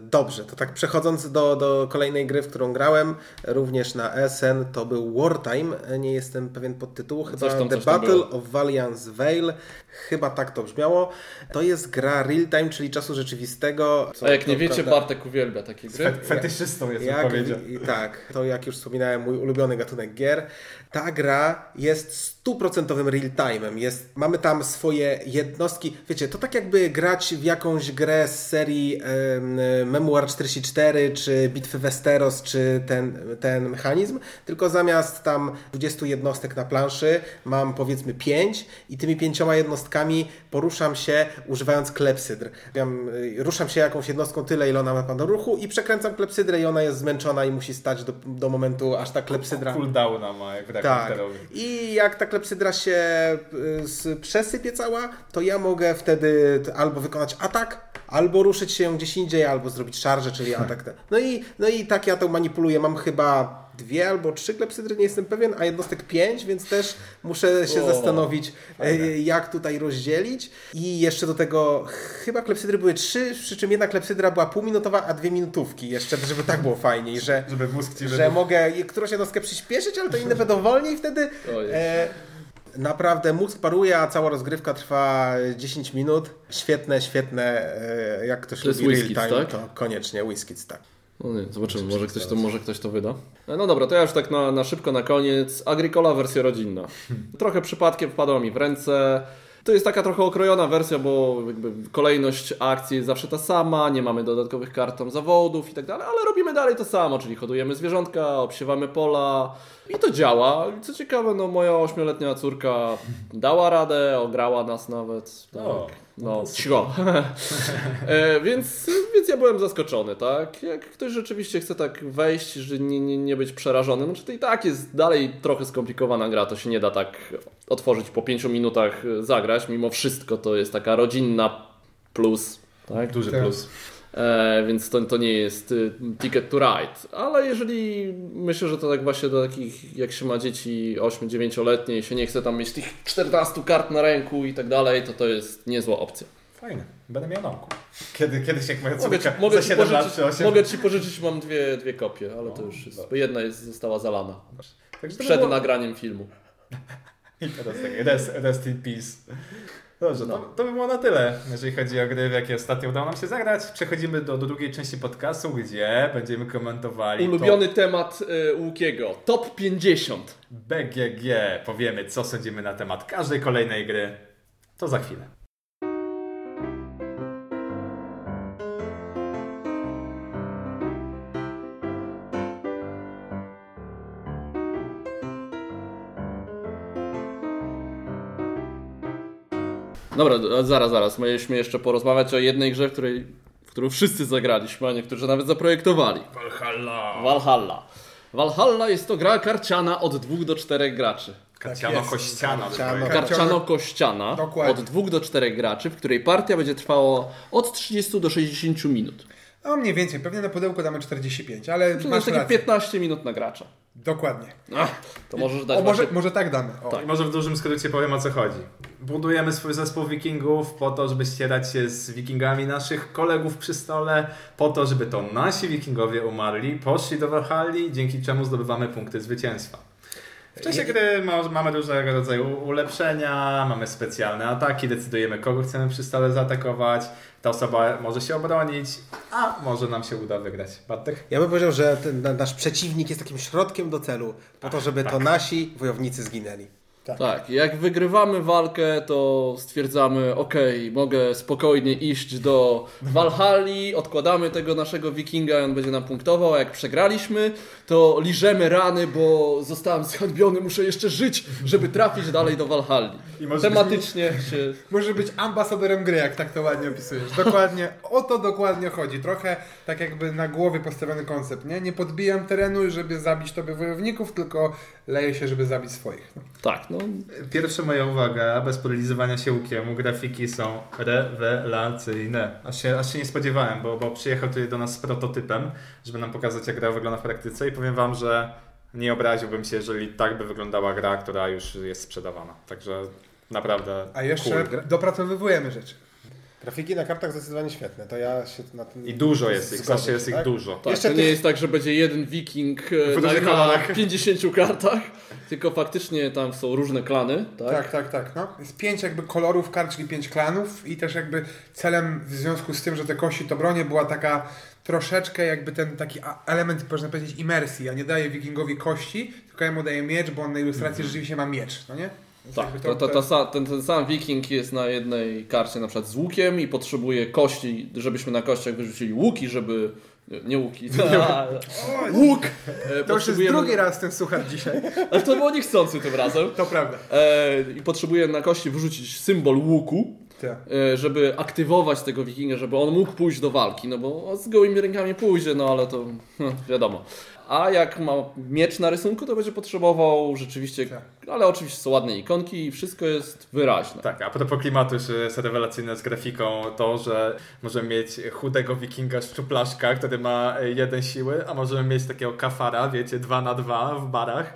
Dobrze, to tak przechodząc do, do kolejnej gry, w którą grałem, również na SN, to był Wartime, nie jestem pewien podtytułu, chyba Coś tam, The Battle of Valiance Vale, chyba tak to brzmiało. To jest gra real-time, czyli czasu rzeczywistego. co A jak nie wiecie, prawda- Bartek uwielbia takie gry. Fe- Fetyszystą jest, jak, i, tak, to jak już wspominałem, mój ulubiony gatunek gier. Ta gra jest stuprocentowym real-time'em. Jest, mamy tam swoje jednostki. Wiecie, to tak jakby grać w jakąś grę z serii em, Memoir 44, czy Bitwy Westeros, czy ten, ten mechanizm, tylko zamiast tam 20 jednostek na planszy, mam powiedzmy 5 i tymi pięcioma jednostkami poruszam się używając klepsydr. Y, ruszam się jakąś jednostką tyle, ile ona ma do ruchu i przekręcam klepsydrę i ona jest zmęczona i musi stać do, do momentu, aż ta klepsydra... Cooldowna ma, jak Tak. I jak ta klepsydra się y, przesypie cała, to ja mogę wtedy albo wykonać atak, albo ruszyć się gdzieś indziej, albo zrobić szarżę, czyli atak. No i, no i tak ja to manipuluję. Mam chyba dwie albo trzy klepsydry, nie jestem pewien, a jednostek pięć, więc też muszę się O, zastanowić, y, jak tutaj rozdzielić. I jeszcze do tego chyba klepsydry były trzy, przy czym jedna klepsydra była półminutowa, a dwie minutówki jeszcze, żeby tak było fajniej, że Żeby mózg że mogę którąś jednostkę przyspieszyć, ale to inne będą wolniej wtedy. E, naprawdę mózg paruje, a cała rozgrywka trwa 10 minut. Świetne, świetne. E, jak ktoś To jest lubi Whiskits, real time, tak? to koniecznie Whiskits, tak. No nie, zobaczymy, może ktoś, to, może ktoś to wyda. No dobra, to ja już tak na, na szybko na koniec. Agricola wersja rodzinna. Trochę przypadkiem wpadła mi w ręce. To jest taka trochę okrojona wersja, bo kolejność akcji jest zawsze ta sama, nie mamy dodatkowych kart tam zawodów i tak dalej, ale robimy dalej to samo, czyli hodujemy zwierzątka, obsiewamy pola i to działa. Co ciekawe, no moja ośmioletnia córka dała radę, ograła nas nawet. Tak. O, No, cicho. e, więc, więc ja byłem zaskoczony, tak? Jak ktoś rzeczywiście chce tak wejść, że nie, nie, nie być przerażonym, znaczy to i tak jest dalej trochę skomplikowana gra, to się nie da tak otworzyć po pięciu minutach e, zagrać, mimo wszystko to jest taka rodzinna plus, tak? Duży Tak. plus. E, więc to, to nie jest y, ticket to ride. Ale jeżeli myślę, że to tak właśnie do takich, jak się ma dzieci 8-9-letnie i się nie chce tam mieć tych 14 kart na ręku i tak dalej, to to jest niezła opcja. Fajne. Będę miał nauku. Kiedy, kiedyś jak moja córka mogę, za ci 7 lat pożyczyć, czy 8. mogę ci pożyczyć, mam dwie, dwie kopie, ale to O, już jest, jedna jest, została zalana. To Przed było- nagraniem filmu. I teraz tak, rest, rest in peace. Dobrze, No. to, to by było na tyle, jeżeli chodzi o gry, w jakie ostatnio udało nam się zagrać. Przechodzimy do, do drugiej części podcastu, gdzie będziemy komentowali Ulubiony temat y, Łukiego. Top 50. to BGG. Powiemy, co sądzimy na temat każdej kolejnej gry. To za chwilę. Dobra, zaraz, zaraz. Mieliśmy jeszcze porozmawiać o jednej grze, w której, w którą wszyscy zagraliśmy, a niektórzy nawet zaprojektowali. Valhalla. Valhalla. Valhalla jest to gra karciana od 2 do 4 graczy. Karciano jest. kościano. Karciano. Karciano. Karciano-kościana Dokładnie. od 2 do 4 graczy, w której partia będzie trwała od 30 do 60 minut. No mniej więcej, pewnie na pudełku damy 45, ale Czyli masz jest takie rację. 15 minut na gracza. Dokładnie. Ach, to możesz dać O, może, właśnie- może tak damy. O. Tak. I może w dużym skrócie powiem o co chodzi. Budujemy swój zespół wikingów po to, żeby ścierać się z wikingami naszych kolegów przy stole, po to, żeby to nasi wikingowie umarli, poszli do Valhalli, dzięki czemu zdobywamy punkty zwycięstwa. W czasie gry ma- mamy różnego rodzaju ulepszenia, mamy specjalne ataki, decydujemy kogo chcemy przy stole zaatakować, ta osoba może się obronić, a może nam się uda wygrać. Bartek? Ja bym powiedział, że ten na- nasz przeciwnik jest takim środkiem do celu, po to, żeby to nasi wojownicy zginęli. Tak, jak wygrywamy walkę, to stwierdzamy, ok, mogę spokojnie iść do Valhalli, odkładamy tego naszego wikinga i on będzie nam punktował, a jak przegraliśmy, to liżemy rany, bo zostałem zhańbiony, muszę jeszcze żyć, żeby trafić dalej do Valhalli. I może Tematycznie się... Może być ambasadorem gry, jak tak to ładnie opisujesz. Dokładnie, o to dokładnie chodzi. Trochę tak jakby na głowie postawiony koncept, nie? Nie podbijam terenu, żeby zabić tobie wojowników, tylko leję się, żeby zabić swoich. Tak, no, Pierwsza moja uwaga, bez podlizywania się łukiem, grafiki są rewelacyjne. Aż się, aż się nie spodziewałem, bo, bo przyjechał tutaj do nas z prototypem, żeby nam pokazać jak gra wygląda w praktyce i powiem wam, że nie obraziłbym się, jeżeli tak by wyglądała gra, która już jest sprzedawana. Także naprawdę A jeszcze cool. dopracowywujemy rzeczy. Grafiki na kartach zdecydowanie świetne, to ja się na tym I dużo jest ich, zgodzę zawsze jest się, ich tak? dużo. tak, Jeszcze to nie tych- jest tak, że będzie jeden wiking e, na, na kolorach. 50 kartach, tylko faktycznie tam są różne klany, tak? Tak, tak, tak. No. Jest pięć jakby kolorów kart, czyli pięć klanów i też jakby celem w związku z tym, że te kości to bronie była taka troszeczkę jakby ten taki element, można powiedzieć, imersji. Ja nie daję wikingowi kości, tylko ja mu daję miecz, bo on na ilustracji rzeczywiście ma miecz, no nie? Więc Tak, to, to, to, ten, ten sam wiking jest na jednej karcie na przykład z łukiem i potrzebuje kości, żebyśmy na kościach wyrzucili łuki, żeby... nie- Nie łuki, łuk! E, To już jest drugi raz ten suchar dzisiaj. Ale to było niechcący tym razem. To prawda. E, I potrzebujemy na kości wyrzucić symbol łuku, Tak. e, żeby aktywować tego wikinga, żeby on mógł pójść do walki, no bo z gołymi rękami pójdzie, no ale to wiadomo. A jak ma miecz na rysunku, to będzie potrzebował rzeczywiście, Tak. ale oczywiście są ładne ikonki i wszystko jest wyraźne. Tak, a propos klimatu już jest rewelacyjne z grafiką to, że możemy mieć chudego wikinga szczuplaszka, który ma jeden siły, a możemy mieć takiego kafara, wiecie, dwa na dwa w barach.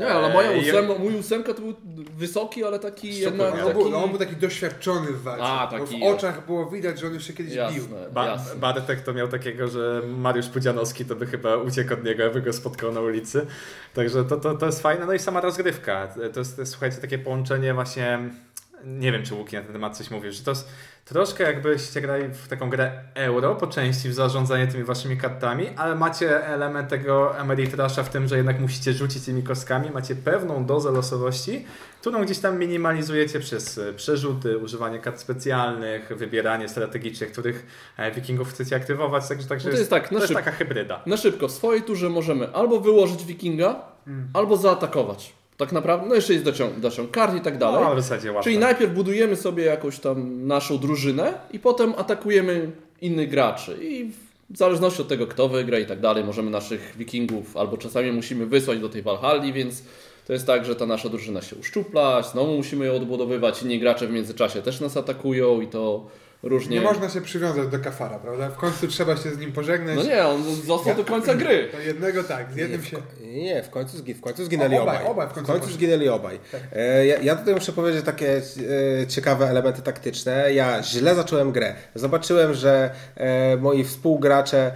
Nie, ale moja Eee, i- ósem, mój ósemka to był wysoki, ale taki Szczupły jednak miał. On taki... był, on był taki doświadczony w walce. A, taki, w oczach było widać, że on już się kiedyś bił. Jasne, Ba jasne. Bartek to miał takiego, że Mariusz Pudzianowski to by chyba uciekł od niego, jakby go spotkał na ulicy. Także to, to, to jest fajne. No i sama rozgrywka. To jest, to jest słuchajcie, takie połączenie właśnie... Nie wiem, czy Łuki na ten temat coś mówisz, że to jest troszkę jakbyście grali w taką grę euro po części w zarządzanie tymi waszymi kartami, ale macie element tego Ameritrasza w tym, że jednak musicie rzucić tymi kostkami, macie pewną dozę losowości, którą gdzieś tam minimalizujecie przez e, przerzuty, używanie kart specjalnych, wybieranie strategicznych, których e, wikingów chcecie aktywować, także, także No to jest tak, to jest szyb- taka hybryda. Na szybko, w swojej turze możemy albo wyłożyć wikinga, albo zaatakować. Tak naprawdę, no jeszcze jest dociąg kart i tak dalej. No, w zasadzie łatwo. Czyli najpierw budujemy sobie jakąś tam naszą drużynę i potem atakujemy innych graczy. I w zależności od tego, kto wygra i tak dalej, możemy naszych wikingów albo czasami musimy wysłać do tej Valhalli, więc to jest tak, że ta nasza drużyna się uszczupla, znowu musimy ją odbudowywać, inni gracze w międzyczasie też nas atakują i to różnie... Nie można się przywiązać do kafara, prawda? W końcu trzeba się z nim pożegnać. No nie, on został do końca gry. To jednego tak, z Nie, jednym w, się... nie, w końcu, zgi- w końcu zginęli O, obaj, obaj. obaj w końcu poszli. zginęli obaj. E, ja, ja tutaj muszę powiedzieć takie e, ciekawe elementy taktyczne. Ja źle zacząłem grę. Zobaczyłem, że e, moi współgracze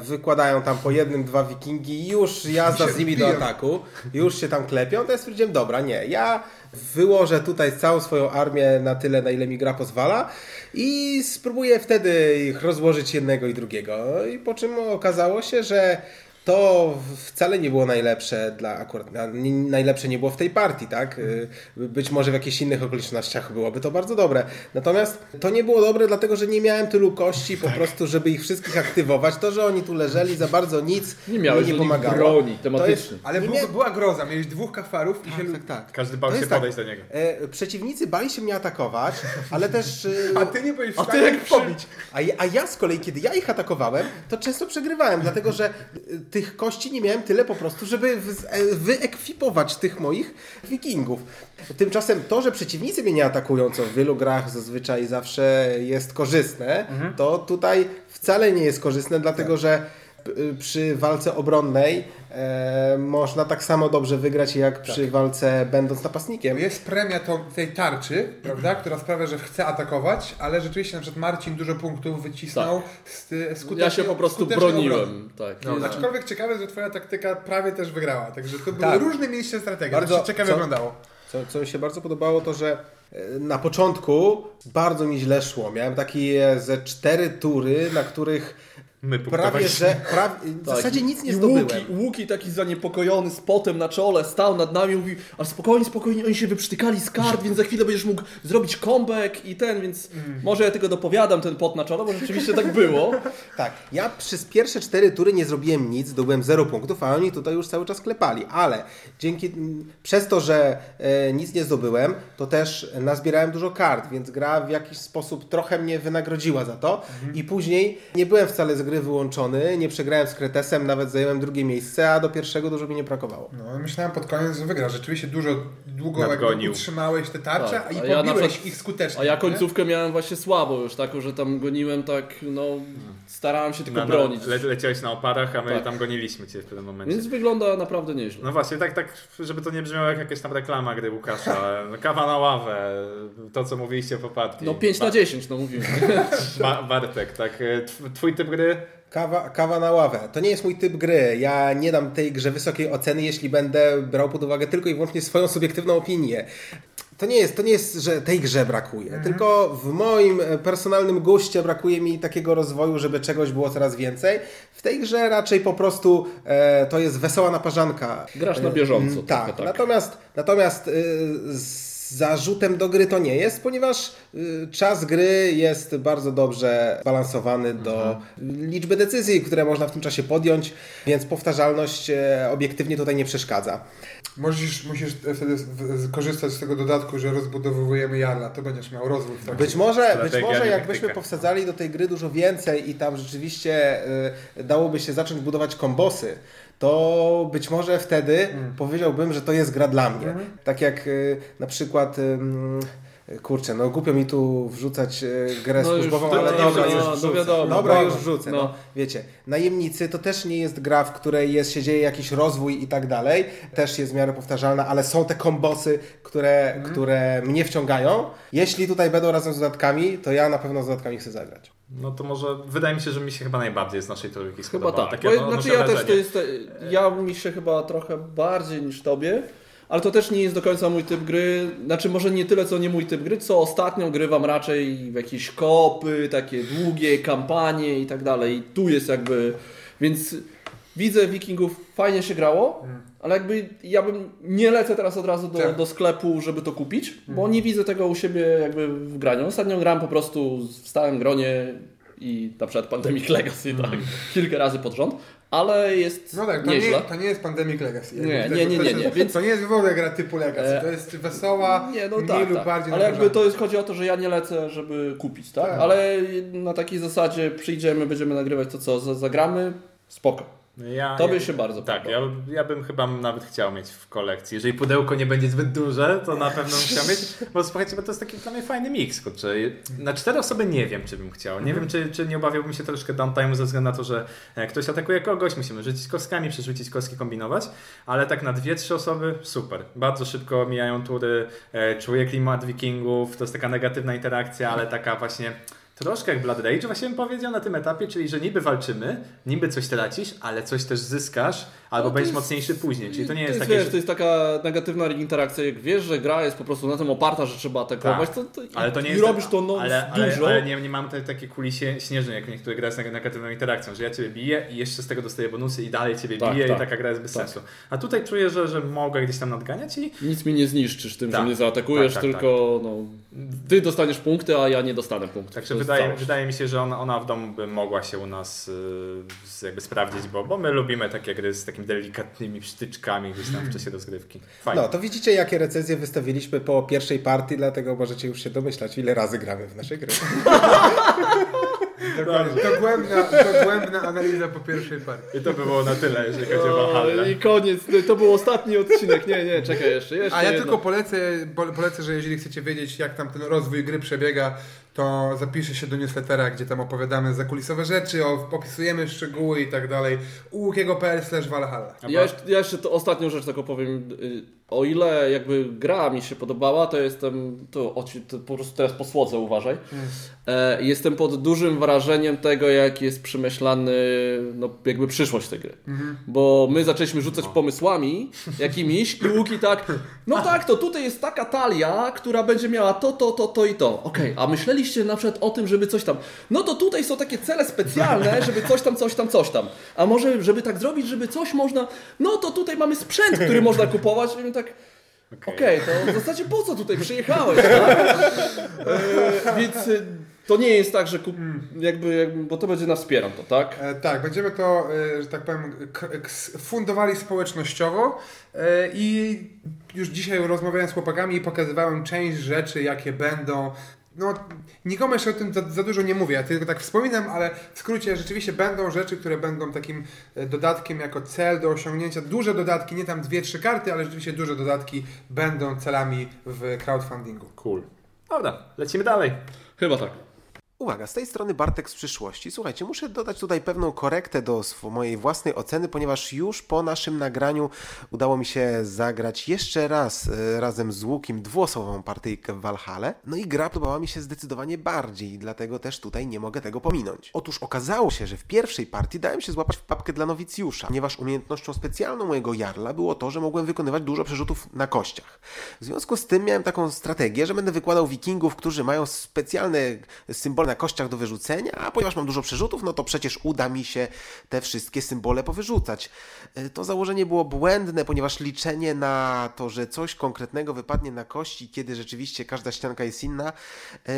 wykładają tam po jednym, dwa wikingi i już jazda z nimi do ataku. Już się tam klepią. To ja stwierdziłem, dobra, nie. Ja wyłożę tutaj całą swoją armię na tyle, na ile mi gra pozwala i spróbuję wtedy ich rozłożyć jednego i drugiego. I po czym okazało się, że to wcale nie było najlepsze dla akurat na- nie- najlepsze nie było w tej partii, tak? Y, Być może w jakichś innych okolicznościach byłoby to bardzo dobre. Natomiast to nie było dobre, dlatego że nie miałem tylu kości po prostu, żeby ich wszystkich aktywować. To, że oni tu leżeli za bardzo nic Nie miałeś mi nie nich pomagało. broni jest- Ale nie była groza, miałeś dwóch kafarów i się... tak, tak, tak. Każdy bał się tak. podejść do niego. E, przeciwnicy bali się mnie atakować, ale też... y, A ty nie byłeś w A ty stanie jak ich przy- pobić. A ja, a ja z kolei, kiedy ja ich atakowałem, to często przegrywałem, dlatego że y, tych kości nie miałem tyle po prostu, żeby e, wyekwipować tych moich wikingów. Tymczasem to, że przeciwnicy mnie nie atakują, co w wielu grach zazwyczaj zawsze jest korzystne, to tutaj wcale nie jest korzystne, dlatego że p- y, przy walce obronnej e, można tak samo dobrze wygrać jak przy walce będąc napastnikiem. Jest premia to, tej tarczy, prawda, która sprawia, że chce atakować, ale rzeczywiście na przykład Marcin dużo punktów wycisnął z, skutecznie, Ja się po prostu broniłem. Tak. No, aczkolwiek ciekawe, że twoja taktyka prawie też wygrała. Także to były Tak. różne mieliście strategie. Bardzo- to się ciekawie co- wyglądało. Co, co mi się bardzo podobało, to że e, na początku bardzo mi źle szło. Miałem takie ze cztery tury, na których My prawie że prawie, w Tak. zasadzie nic nie I zdobyłem. Łuki, Łuki taki zaniepokojony z potem na czole stał nad nami i mówi, ale spokojnie, spokojnie, oni się wyprztykali z kart, więc za chwilę będziesz mógł zrobić comeback i ten, więc Mm. może ja tylko dopowiadam ten pot na czole, bo rzeczywiście tak było. Tak, ja przez pierwsze cztery tury nie zrobiłem nic, zdobyłem 0 punktów, a oni tutaj już cały czas klepali, ale dzięki, przez to, że e, nic nie zdobyłem, to też nazbierałem dużo kart, więc gra w jakiś sposób trochę mnie wynagrodziła za to i później nie byłem wcale z gry wyłączony, nie przegrałem z Kretesem, nawet zająłem drugie miejsce, a do pierwszego dużo mi nie brakowało. No, myślałem pod koniec, że wygrasz. Rzeczywiście dużo, długo jakby Nadgonił. utrzymałeś te tarcze Tak, i a pobiłeś ja przykład- ich skutecznie. A ja nie? końcówkę miałem właśnie słabo już, taką, że tam goniłem tak, no, starałem się tylko Na, na, bronić. le, leciałeś na oparach, a my Tak. tam goniliśmy cię w pewnym momencie. Więc wygląda naprawdę nieźle. No właśnie, tak, tak, żeby to nie brzmiało jak jakaś tam reklama gry Łukasza. Kawa na ławę, to co mówiliście po partii. No 5 na 10, no mówiłem. Ba Bartek, tak. e, tw- Twój typ gry? Kawa, kawa na ławę. To nie jest mój typ gry. Ja nie dam tej grze wysokiej oceny, jeśli będę brał pod uwagę tylko i wyłącznie swoją subiektywną opinię. To nie jest, to nie jest że tej grze brakuje, tylko w moim e, personalnym guście brakuje mi takiego rozwoju, żeby czegoś było coraz więcej. W tej grze raczej po prostu e, to jest wesoła naparzanka. Grasz na bieżąco, Mm, Tak, tak. natomiast, natomiast y, z zarzutem do gry to nie jest, ponieważ y, czas gry jest bardzo dobrze balansowany do liczby decyzji, które można w tym czasie podjąć, więc powtarzalność e, obiektywnie tutaj nie przeszkadza. Musisz, musisz wtedy z- w- korzystać z tego dodatku, że rozbudowujemy Jarla. To będziesz miał rozwój w trakcie. Być może, być może jakbyśmy powsadzali do tej gry dużo więcej i tam rzeczywiście y, dałoby się zacząć budować kombosy, to być może wtedy powiedziałbym, że to jest gra dla mnie. Tak jak y, na przykład. ym, Kurczę, no głupio mi tu wrzucać y, grę No już, służbową, ale nie dobra, wrzucę. no, no wrzucę. wiadomo. Dobra, No, już wrzucę. No. no. Wiecie, najemnicy to też nie jest gra, w której jest, się dzieje jakiś rozwój i tak dalej. Też jest w miarę powtarzalna, ale są te kombosy, które, które mnie wciągają. Jeśli tutaj będą razem z dodatkami, to ja na pewno z dodatkami chcę zagrać. No to może, wydaje mi się, że mi się chyba najbardziej z naszej trójki Chyba spodobała. tak. Takie odnoszę znaczy ja też to jest. Ja mi się chyba trochę bardziej niż tobie. Ale to też nie jest do końca mój typ gry. Znaczy, może nie tyle co nie mój typ gry, co ostatnio grywam raczej w jakieś kopy, takie długie kampanie i tak dalej. I tu jest jakby. Więc widzę Wikingów, fajnie się grało, ale jakby ja bym nie lecę teraz od razu do, Tak. do sklepu, żeby to kupić, bo nie widzę tego u siebie jakby w graniu. Ostatnio gram po prostu w stałym gronie i na przykład Pandemic Legacy tak, kilka razy pod rząd, ale jest No tak, to nieźle. nie, to nie jest Pandemic Legacy. Nie, nie, nie, to nie, nie, więc- To nie jest w ogóle gra typu Legacy. E, To jest wesoła, Nie, no tak, tak. bardziej Ale jakby to jest, chodzi o to, że ja nie lecę, żeby kupić, tak? Tak. Ale na takiej zasadzie przyjdziemy, będziemy nagrywać to co, za- zagramy, spoko. Ja, Tobie ja, się bardzo Tak, ja, ja bym chyba nawet chciał mieć w kolekcji. Jeżeli pudełko nie będzie zbyt duże, to na pewno bym chciał mieć. Bo słuchajcie, bo to jest taki dla mnie fajny miks. Kurczę. Na cztery osoby nie wiem, czy bym chciał. Nie wiem, czy, czy nie obawiałbym się troszkę downtime ze względu na to, że e, ktoś atakuje kogoś, musimy rzucić kostkami, przerzucić kostki, kombinować. Ale tak na dwie, trzy osoby, super. Bardzo szybko mijają tury, e, czuję klimat wikingów, to jest taka negatywna interakcja, ale taka właśnie... Troszkę jak Blood Rage właśnie bym powiedział na tym etapie, czyli że niby walczymy, niby coś tracisz, ale coś też zyskasz, albo No będziesz jest- mocniejszy później. Czyli to nie jest, to jest, takie, wiesz, że... to jest taka negatywna interakcja, jak wiesz, że gra jest po prostu na tym oparta, że trzeba atakować, Tak. to, to Ale to nie i jest robisz to no, ale, ale, dużo. ale nie, nie mam tej takiej kuli śnieżnej, jak niektóre gry z neg- negatywną interakcją, że ja ciebie biję i jeszcze z tego dostaję bonusy i dalej ciebie Tak, biję tak. i taka gra jest bez Tak. sensu. A tutaj czuję, że, że mogę gdzieś tam nadganiać i Nic mi nie zniszczysz tym, Tak. że mnie zaatakujesz, Tak, tak, tylko no, ty dostaniesz punkty, a ja nie dostanę punktów. Także jest wydaje, wydaje mi się, że ona, ona w domu by mogła się u nas y, jakby sprawdzić, bo, bo my lubimy takie gry z takimi delikatnymi sztyczkami gdzieś tam w czasie rozgrywki. Fajnie. No, to widzicie, jakie recenzje wystawiliśmy po pierwszej partii, dlatego możecie już się domyślać, ile razy gramy w nasze gry. Dokładnie. Dogłębna, dogłębna analiza po pierwszej partii. I to by było na tyle, jeżeli chodzi o Valhalla. I koniec, to był ostatni odcinek. Nie, nie, czekaj jeszcze. jeszcze A ja jedno. tylko polecę, po- polecę, że jeżeli chcecie wiedzieć, jak tam ten rozwój gry przebiega, to zapiszę się do newslettera, gdzie tam opowiadamy zakulisowe rzeczy, opisujemy szczegóły i tak dalej. ułukiego.pl slash Valhalla. Ja jeszcze, ja jeszcze to ostatnią rzecz tylko powiem. O ile jakby gra mi się podobała, to jestem, to, to po prostu teraz posłodzę, uważaj. E, jestem pod dużym wrażeniem tego, jak jest przemyślany no, jakby przyszłość tej gry. Mhm. Bo my zaczęliśmy rzucać no. pomysłami jakimiś i Łuki tak, no tak, to tutaj jest taka talia, która będzie miała to, to, to, to i to. Okej, okay, a myśleliście na przykład o tym, żeby coś tam, no to tutaj są takie cele specjalne, żeby coś tam, coś tam, coś tam. A może, żeby tak zrobić, żeby coś można, no to tutaj mamy sprzęt, który można kupować. I tak, Okej, okay. okay, to w zasadzie po co tutaj przyjechałeś, tak? e, więc e, to nie jest tak, że kup, jakby, jakby, bo to będzie nas wspierał to, tak? E, tak, będziemy to, e, że tak powiem, fundowali społecznościowo e, i już dzisiaj rozmawiałem z chłopakami i pokazywałem część rzeczy, jakie będą no, nikomu jeszcze o tym za, za, dużo nie mówię, ja tylko tak wspominam, ale w skrócie rzeczywiście będą rzeczy, które będą takim e, dodatkiem jako cel do osiągnięcia. Duże dodatki, nie tam dwie, trzy karty, ale rzeczywiście duże dodatki będą celami w crowdfundingu. Cool. Dobra, lecimy dalej. Chyba tak. Uwaga, z tej strony Bartek z przyszłości. Słuchajcie, muszę dodać tutaj pewną korektę do mojej własnej oceny, ponieważ już po naszym nagraniu udało mi się zagrać jeszcze raz e, razem z Łukiem dwuosobową partyjkę w Valhalla. No i gra podobała mi się zdecydowanie bardziej, dlatego też tutaj nie mogę tego pominąć. Otóż okazało się, że w pierwszej partii dałem się złapać w papkę dla nowicjusza, ponieważ umiejętnością specjalną mojego jarla było to, że mogłem wykonywać dużo przerzutów na kościach. W związku z tym miałem taką strategię, że będę wykładał wikingów, którzy mają specjalne symbole na kościach do wyrzucenia, a ponieważ mam dużo przerzutów, no to przecież uda mi się te wszystkie symbole powyrzucać. E, to założenie było błędne, ponieważ liczenie na to, że coś konkretnego wypadnie na kości, kiedy rzeczywiście każda ścianka jest inna, e,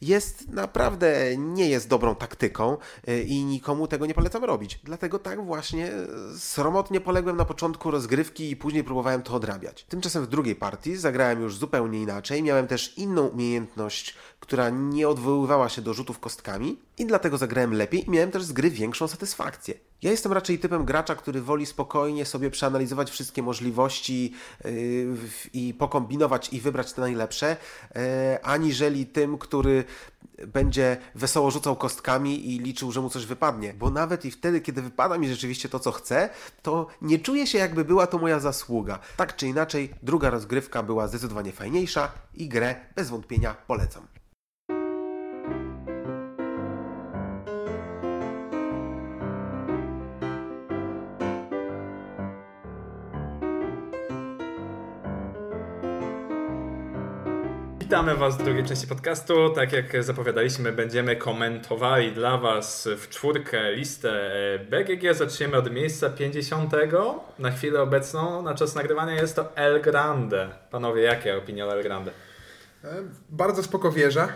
jest naprawdę nie jest dobrą taktyką e, i nikomu tego nie polecam robić. Dlatego tak właśnie sromotnie poległem na początku rozgrywki i później próbowałem to odrabiać. Tymczasem w drugiej partii zagrałem już zupełnie inaczej. Miałem też inną umiejętność która nie odwoływała się do rzutów kostkami i dlatego zagrałem lepiej i miałem też z gry większą satysfakcję. Ja jestem raczej typem gracza, który woli spokojnie sobie przeanalizować wszystkie możliwości yy, i pokombinować i wybrać te najlepsze, yy, aniżeli tym, który będzie wesoło rzucał kostkami i liczył, że mu coś wypadnie. Bo nawet i wtedy, kiedy wypada mi rzeczywiście to, co chcę, to nie czuję się, jakby była to moja zasługa. Tak czy inaczej, druga rozgrywka była zdecydowanie fajniejsza i grę bez wątpienia polecam. Witamy Was w drugiej części podcastu. Tak jak zapowiadaliśmy, będziemy komentowali dla Was w czwórkę listę e, BGG. Zaczniemy od miejsca 50. Na chwilę obecną, na czas nagrywania jest to El Grande. Panowie, jakie opinie o El Grande? E, bardzo spoko wieża.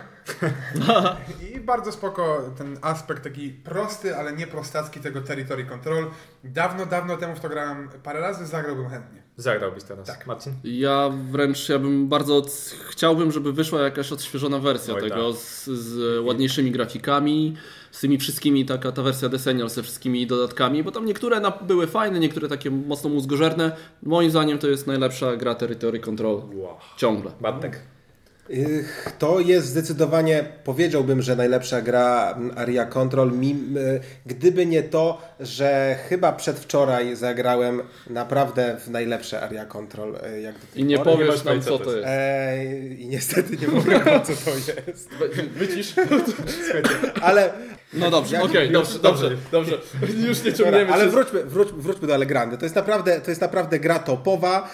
I bardzo spoko ten aspekt taki prosty, ale nie prostacki tego Territory Control. Dawno, dawno temu w to grałem parę razy, zagrałbym chętnie. Zagrałbyś teraz. Tak. Marcin? Ja wręcz ja bym bardzo chciałbym, żeby wyszła jakaś odświeżona wersja Oj, tego tak. z, z, ładniejszymi grafikami, z tymi wszystkimi, taka ta wersja The Senior ze wszystkimi dodatkami, bo tam niektóre były fajne, niektóre takie mocno mózgożerne. Moim zdaniem to jest najlepsza gra Territory Control. Wow. Ciągle. Bartek? To jest zdecydowanie, powiedziałbym, że najlepsza gra Aria Control. Gdyby nie to, że chyba przedwczoraj zagrałem naprawdę w najlepsze Aria Control. E, jak I nie pory. powiesz nam, co to jest. E, I niestety nie powiem, co to jest. Wycisz? Ale, no dobrze, okej, okay, dobrze, dobrze, dobrze. Już nie ciągniemy. Ale wróćmy, wróćmy, wróćmy do Allegrande. To jest naprawdę, to jest naprawdę gra topowa.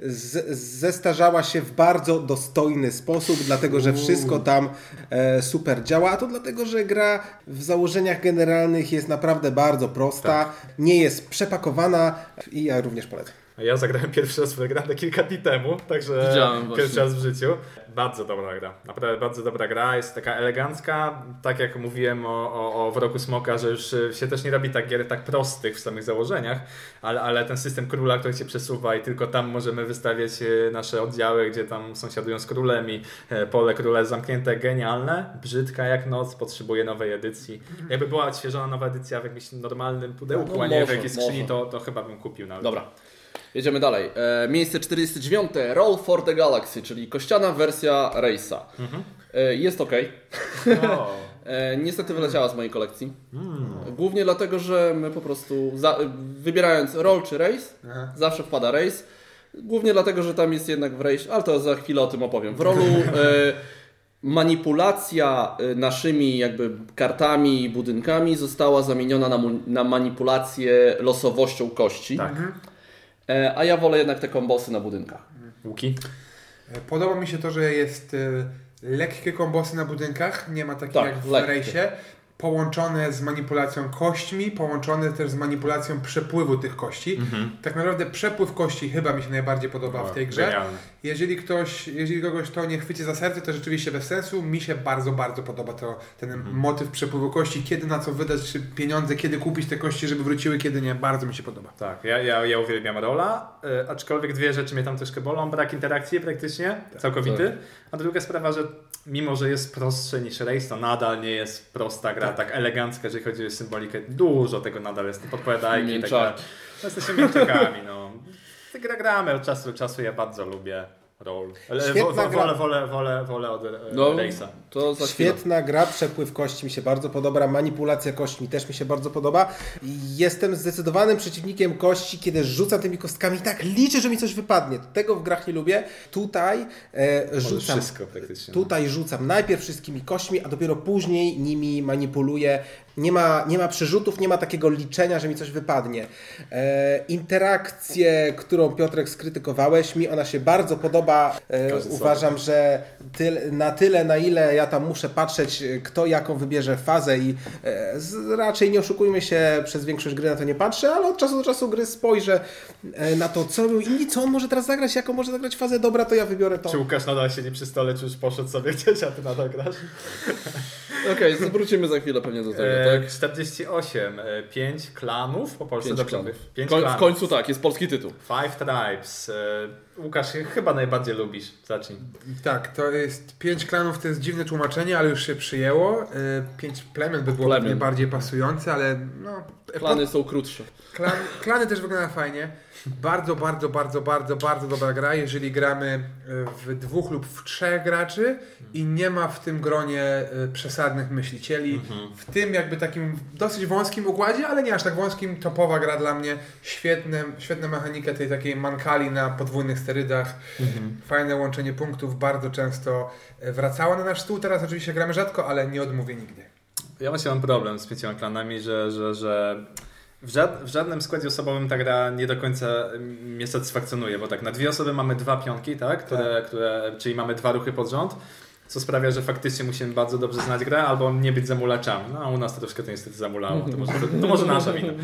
Z, zestarzała się w bardzo dostojny sposób, dlatego że wszystko tam e, super działa. A to dlatego, że gra w założeniach generalnych jest naprawdę bardzo prosta, tak. nie jest przepakowana i ja również polecam. Ja zagrałem pierwszy raz w Allegrande kilka dni temu, także Widziałem pierwszy raz w życiu. Bardzo dobra gra. Naprawdę bardzo dobra gra. Jest taka elegancka. Tak jak mówiłem o, o, o w roku Smoka, że już y, się też nie robi tak gier tak prostych w samych założeniach, ale, ale ten system króla, który się przesuwa i tylko tam możemy wystawiać y, nasze oddziały, gdzie tam sąsiadują z królem i e, pole króla jest zamknięte, genialne. Brzydka jak noc, potrzebuje nowej edycji. Jakby była odświeżona nowa edycja w jakimś normalnym pudełku, no, no, a nie może, w jakiejś skrzyni, to, to chyba bym kupił nawet. Dobra. Jedziemy dalej. E, miejsce 49. Roll for the Galaxy, czyli kościana wersja Race'a. Mhm. E, Jest ok. E, Niestety wyleciała z mojej kolekcji. Głównie dlatego, że my po prostu za, wybierając roll czy race, Aha. zawsze wpada race. Głównie dlatego, że tam jest jednak w race, ale to za chwilę o tym opowiem. W rolu e, manipulacja e, naszymi jakby kartami i budynkami została zamieniona na, mu- na manipulację losowością kości. Tak. E, a ja wolę jednak te kombosy na budynkach. Łuki? E, Podoba mi się to, że jest e, lekkie kombosy na budynkach, nie ma takich Tak, jak w lekkie. rejsie, połączone z manipulacją kośćmi, połączone też z manipulacją przepływu tych kości. Mhm. Tak naprawdę przepływ kości chyba mi się najbardziej podoba w tej grze. Genialne. Jeżeli ktoś, jeżeli kogoś to nie chwyci za serce, to rzeczywiście bez sensu. Mi się bardzo, bardzo podoba to, ten Mhm. motyw przepływu kości, kiedy na co wydać czy pieniądze, kiedy kupić te kości, żeby wróciły, kiedy nie. Bardzo mi się podoba. Tak, ja, ja, ja uwielbiam rola, y, aczkolwiek dwie rzeczy mnie tam troszkę bolą. Brak interakcji praktycznie, całkowity. A druga sprawa, że mimo, że jest prostsze niż Race, to nadal nie jest prosta gra, tak, elegancka, jeżeli chodzi o symbolikę. Dużo tego nadal jest, podpowiadajki i tak dalej. No, Jesteśmy mięczakami, no. Grę gramy od czasu do czasu, ja bardzo lubię roll. Ale Świetna wo, wo, gra. wolę, wolę, wolę, wolę od e, No, to za. Świetna gra, przepływ kości mi się bardzo podoba, manipulacja kośćmi też mi się bardzo podoba. Jestem zdecydowanym przeciwnikiem kości, kiedy rzucam tymi kostkami i tak liczę, że mi coś wypadnie. Tego w grach nie lubię. Tutaj e, rzucam wszystko praktycznie. Tutaj rzucam najpierw wszystkimi kośćmi, a dopiero później nimi manipuluję. Nie ma, nie ma przerzutów, nie ma takiego liczenia, że mi coś wypadnie. E, interakcję, którą Piotrek skrytykowałeś, mi ona się bardzo podoba. E, uważam, że tyl, na tyle, na ile ja tam muszę patrzeć, kto jaką wybierze fazę i e, z, raczej nie oszukujmy się, przez większość gry na to nie patrzę, ale od czasu do czasu gry spojrzę e, na to, co robią inni, co on może teraz zagrać, jaką może zagrać fazę, dobra, to ja wybiorę to. Czy Łukasz nadal siedzi przy stole, czy już poszedł sobie gdzieś, a ty nadal grasz? Okej, wrócimy za chwilę pewnie do tego, E, tak? 48. 5 klanów po polsku Pięć dobrze klanów. Pięć Koń, w klanów. końcu tak, jest polski tytuł. Five Tribes. E, Łukasz, chyba najbardziej lubisz. Zacznij. Tak, to jest pięć klanów, to jest dziwne tłumaczenie, ale już się przyjęło. Y, Pięć plemion by było pewnie bardziej pasujące, ale no... Plany są krótsze. Klan, klany też wyglądają fajnie. Bardzo, bardzo, bardzo, bardzo, bardzo dobra gra, jeżeli gramy y, w dwóch lub w trzech graczy i nie ma w tym gronie y, przesadnych myślicieli. W tym jakby takim dosyć wąskim układzie, ale nie aż tak wąskim, topowa gra dla mnie. Świetne, świetna mechanika tej takiej mankali na podwójnych sterydach. Fajne łączenie punktów, bardzo często y, wracała na nasz stół. Teraz oczywiście gramy rzadko, ale nie odmówię nigdy. Ja właśnie mam problem z pięcioma klanami, że, że, że w, żad, w żadnym składzie osobowym ta gra nie do końca mnie satysfakcjonuje, bo tak na dwie osoby mamy dwa pionki, tak? Które, Które, czyli mamy dwa ruchy pod rząd, co sprawia, że faktycznie musimy bardzo dobrze znać grę albo nie być zamulaczami. No a u nas to troszkę to niestety zamulało, to może, to, to może nasza wina.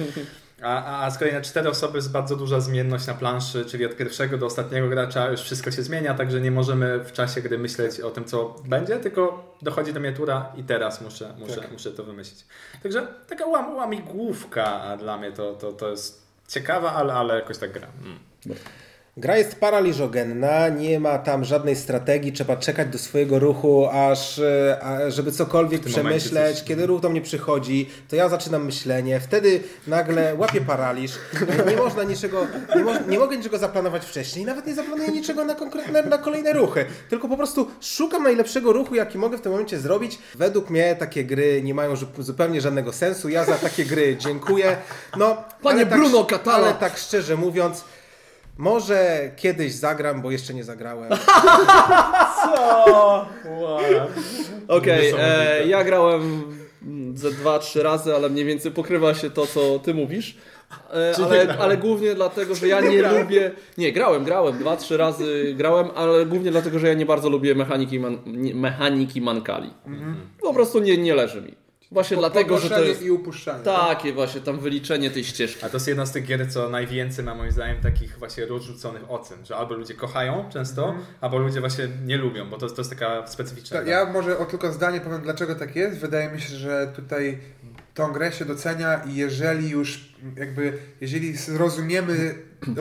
A, a, z kolei na cztery osoby jest bardzo duża zmienność na planszy, czyli od pierwszego do ostatniego gracza już wszystko się zmienia, także nie możemy w czasie gry myśleć o tym, co będzie, tylko dochodzi do mnie tura i teraz muszę, muszę, Tak. muszę to wymyślić. Także taka łam, łamigłówka dla mnie to, to, to jest ciekawa, ale, ale jakoś tak gra. Mm. Gra jest paraliżogenna, nie ma tam żadnej strategii, trzeba czekać do swojego ruchu, aż e, a, żeby cokolwiek przemyśleć. coś- Kiedy ruch do mnie przychodzi, to ja zaczynam myślenie, wtedy nagle łapię paraliż. Nie można niczego, nie, mo, nie mogę niczego zaplanować wcześniej, nawet nie zaplanuję niczego na, konkretne, na kolejne ruchy, tylko po prostu szukam najlepszego ruchu, jaki mogę w tym momencie zrobić. Według mnie takie gry nie mają zupełnie żadnego sensu. Ja za takie gry dziękuję. No, Panie ale tak, Bruno Catala. Ale tak szczerze mówiąc, może kiedyś zagram, bo jeszcze nie zagrałem. Co? Wow. Okej, e, ja grałem ze dwa, trzy razy, ale mniej więcej pokrywa się to, co ty mówisz. E, ale, ale głównie dlatego, że ja nie lubię. Nie, grałem, grałem. Dwa, trzy razy grałem, ale głównie dlatego, że ja nie bardzo lubię mechaniki, man, mechaniki mankali. Po prostu nie, nie leży mi. Właśnie dlatego, że to jest i upuszczanie. takie właśnie tam wyliczenie tej ścieżki. A to jest jedna z tych gier, co najwięcej ma moim zdaniem takich właśnie rozrzuconych ocen, że albo ludzie kochają często, albo ludzie właśnie nie lubią, bo to, to jest taka specyficzna Tak, ja może o tylko zdanie powiem, dlaczego tak jest. Wydaje mi się, że tutaj tą grę się docenia i jeżeli już jakby jeżeli zrozumiemy,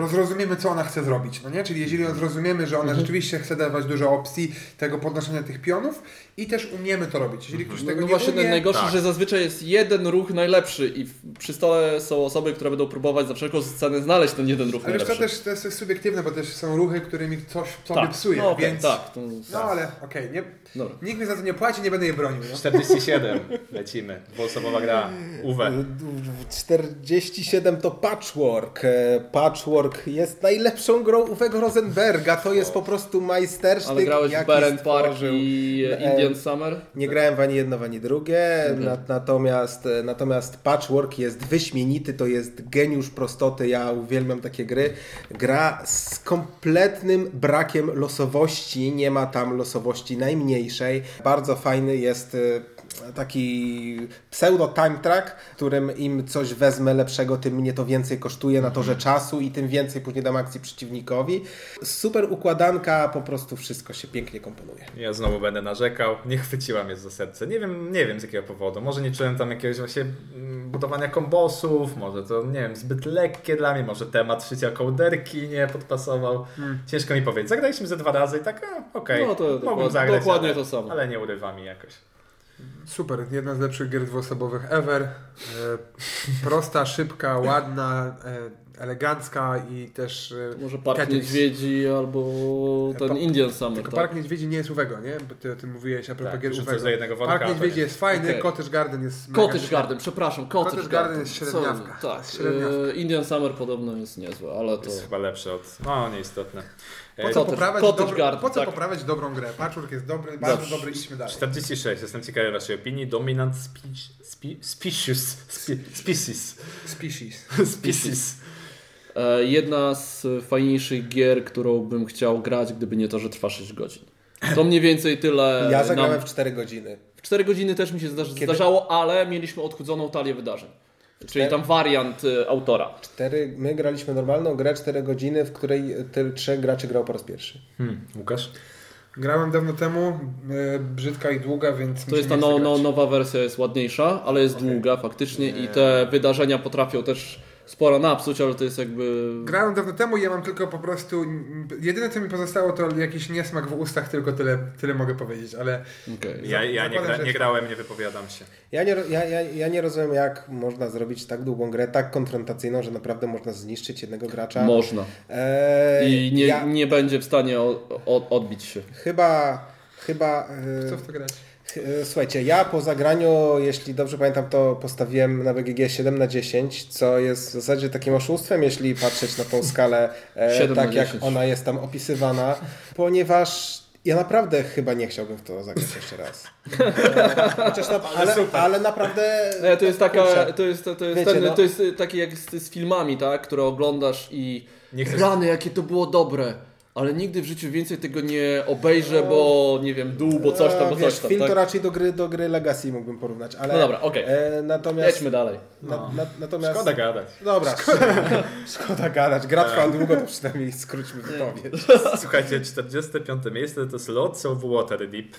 zrozumiemy, co ona chce zrobić, no nie? Czyli jeżeli zrozumiemy, że ona rzeczywiście chce dawać dużo opcji tego podnoszenia tych pionów i też umiemy to robić. Jeżeli ktoś No, tego no nie właśnie umie, najgorsze, tak. że zazwyczaj jest jeden ruch najlepszy i przy stole są osoby, które będą próbować za wszelką cenę znaleźć ten jeden ruch ale wiesz co, najlepszy. też to jest subiektywne, bo też są ruchy, którymi coś sobie tak. psuje, no, okej, więc... tak. To, No ale okej, nie, Dobra. nikt mi za to nie płaci, nie będę je bronił. No. 47. Lecimy. Dwuosobowa gra. Uwe. 47 to Patchwork. E, Patchwork jest najlepszą grą Uwego Rosenberga. To jest po prostu majstersztyk, Ale grałeś w Beren Park i E, Indian Summer? Nie grałem w ani jedno, w ani drugie, na, natomiast, e, natomiast Patchwork jest wyśmienity, to jest geniusz prostoty, ja uwielbiam takie gry. Gra z kompletnym brakiem losowości, nie ma tam losowości najmniejszej. Bardzo fajny jest e, taki pseudo time track, którym im coś wezmę lepszego, tym mnie to więcej kosztuje na torze czasu i tym więcej później dam akcji przeciwnikowi. Super układanka, po prostu wszystko się pięknie komponuje. Ja znowu będę narzekał. Nie chwyciła mnie za serce. Nie wiem, nie wiem z jakiego powodu. Może nie czułem tam jakiegoś właśnie mm, budowania kombosów, może to, nie wiem, zbyt lekkie dla mnie, może temat szycia kołderki nie podpasował. Ciężko mi powiedzieć. Zagraliśmy ze dwa razy i tak, a, okej, No to mogłem zagrać, dokładnie ale, to samo. Ale nie urywa mi jakoś. Super, jedna z lepszych gier dwuosobowych ever. E, prosta, szybka, ładna, e, elegancka i też... E, Może Park. Niedźwiedzi albo ten Pa- Indian Summer, Tylko tak? Park Niedźwiedzi nie jest Uwego, nie? Bo ty o tym mówiłeś a propos Tak, gier Uwego. jednego worka, Park Niedźwiedzi jest fajny, Okej. Cottage Garden jest Cottage. Garden, przepraszam, Cottage, Cottage Garden jest średniawka. Tak, średniawka. Indian Summer podobno jest niezłe, ale to... Jest chyba lepszy od... No, nieistotne. Po E, co, Cottage- poprawiać, dobro, po co tak. poprawiać dobrą grę? Patchwork jest dobry, bardzo Dobrze. dobry, idźmy dalej. 46. Jestem ciekawy waszej opinii. Dominant spe, spe, species. Spe, species. Species. Species. E, jedna z fajniejszych gier, którą bym chciał grać, gdyby nie to, że trwa 6 godzin. To mniej więcej tyle. Ja zagrałem nam- w 4 godziny. W 4 godziny też mi się zdarzy, Kiedy- zdarzało, ale mieliśmy odchudzoną talię wydarzeń. Czyli tam wariant y, autora. Cztery, my graliśmy normalną grę 4 godziny, w której ty, trzech graczy grało po raz pierwszy. Hmm, Łukasz? Grałem dawno temu, e, brzydka i długa, więc To jest ta no, no, nowa wersja, jest ładniejsza, ale jest długa faktycznie i te wydarzenia potrafią też sporo napsuć, ale to jest jakby... Grałem dawno temu i ja mam tylko po prostu... Jedyne co mi pozostało to jakiś niesmak w ustach, tylko tyle, tyle mogę powiedzieć, ale Okej. Ja, ja nie, gra, nie grałem, nie wypowiadam się. Ja nie, ja, ja, ja nie rozumiem, jak można zrobić tak długą grę, tak konfrontacyjną, że naprawdę można zniszczyć jednego gracza. Można. Eee, I nie, ja nie będzie w stanie o, o, odbić się. Chyba, chyba... e, co w to grać? E, Słuchajcie, ja po zagraniu, jeśli dobrze pamiętam, to postawiłem na BGG 7 na 10, co jest w zasadzie takim oszustwem, jeśli patrzeć na tą skalę, e, 7 na tak jak 10. ona jest tam opisywana, ponieważ ja naprawdę chyba nie chciałbym w to zagrać jeszcze raz. Chociaż na, ale, ale naprawdę... Nie, to jest taka, to jest, to jest, Wiecie, ten, no- to jest y, takie jak z, z filmami, tak, które oglądasz i Nie chcesz- rany, jakie to było dobre. Ale nigdy w życiu więcej tego nie obejrzę, bo nie wiem, dół, bo coś tam, bo e, wiesz, coś tam. film tak? to raczej do gry, do gry Legacy mógłbym porównać, ale... No dobra, okej. e, Natomiast... Jedźmy dalej. Na, na, natomiast... Szkoda gadać. Dobra, szkoda, szkoda gadać. Gra trwa długo, to przynajmniej skróćmy wypowiedź. Słuchajcie, 45 miejsce to jest Lots of Waterdeep.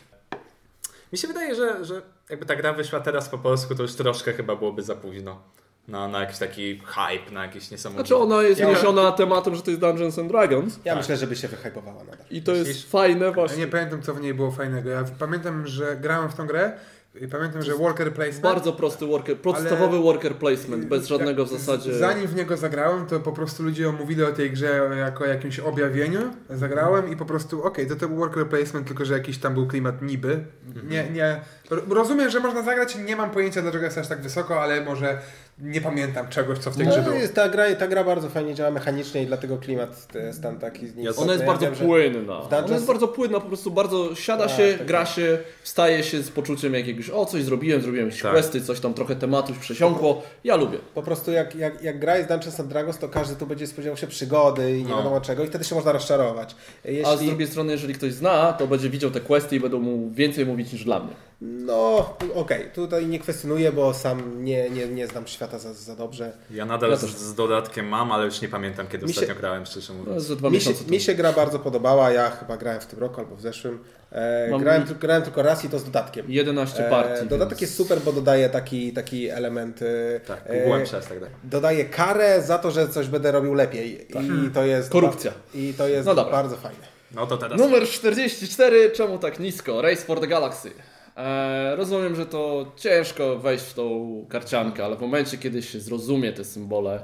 Mi się wydaje, że, że jakby ta gra wyszła teraz po polsku, to już troszkę chyba byłoby za późno. Na, na jakiś taki hype, na jakiś niesamowity. Znaczy ona jest Ja- niesiona tematem, że to jest Dungeons and Dragons Ja myślę, żeby się wyhypowała nadal. i to Myślisz? jest fajne Ja właśnie. nie pamiętam co w niej było fajnego. Ja pamiętam, że grałem w tą grę i pamiętam, że worker placement... Bardzo prosty worker, podstawowy worker placement, bez żadnego w zasadzie... Zanim w niego zagrałem, to po prostu ludzie mówili o tej grze jako o jakimś objawieniu. Zagrałem i po prostu, okej, to to był worker placement, tylko że jakiś tam był klimat niby. Nie, nie. Ro- Rozumiem, że można zagrać, nie mam pojęcia dlaczego jest aż tak wysoko, ale może nie pamiętam czegoś, co w tej grze No, było. jest, ta, gra, ta gra bardzo fajnie działa mechanicznie i dlatego klimat jest tam taki nieistotny. Ona jest Ja bardzo wiem, płynna. Dungeons- Ona jest bardzo płynna, po prostu bardzo siada Tak, się, tak, gra się, wstaje się z poczuciem jakiegoś, o coś zrobiłem, zrobiłem jakieś Tak. questy, coś tam trochę tematów przesiąkło. Ja lubię. Po prostu jak, jak, jak gra jest Dungeons and Dragons, to każdy tu będzie spodziewał się przygody i nie No. wiadomo czego i wtedy się można rozczarować. A z Jeśli... drugiej strony, jeżeli ktoś zna, to będzie widział te questy i będą mu więcej mówić niż dla mnie. No, okej, tutaj nie kwestionuję, bo sam nie, nie, nie znam świata za, za dobrze. Ja nadal Ja z, z dodatkiem mam, ale już nie pamiętam kiedy Mi się- ostatnio grałem, szczerze No, mówiąc. dwa Mi się, mi się gra bardzo podobała, ja chyba grałem w tym roku albo w zeszłym. E, grałem, tylko- grałem tylko raz i to z dodatkiem. 11 partii. E, dodatek więc- jest super, bo dodaje taki, taki element. E, Tak, e, przez tak dalej. dodaje karę za to, że coś będę robił lepiej. I to jest. Korupcja. I to jest No bardzo fajne. No to teraz. Numer 44, czemu tak nisko? Race for the Galaxy. E, rozumiem, że to ciężko wejść w tą karciankę, ale w momencie, kiedy się zrozumie te symbole,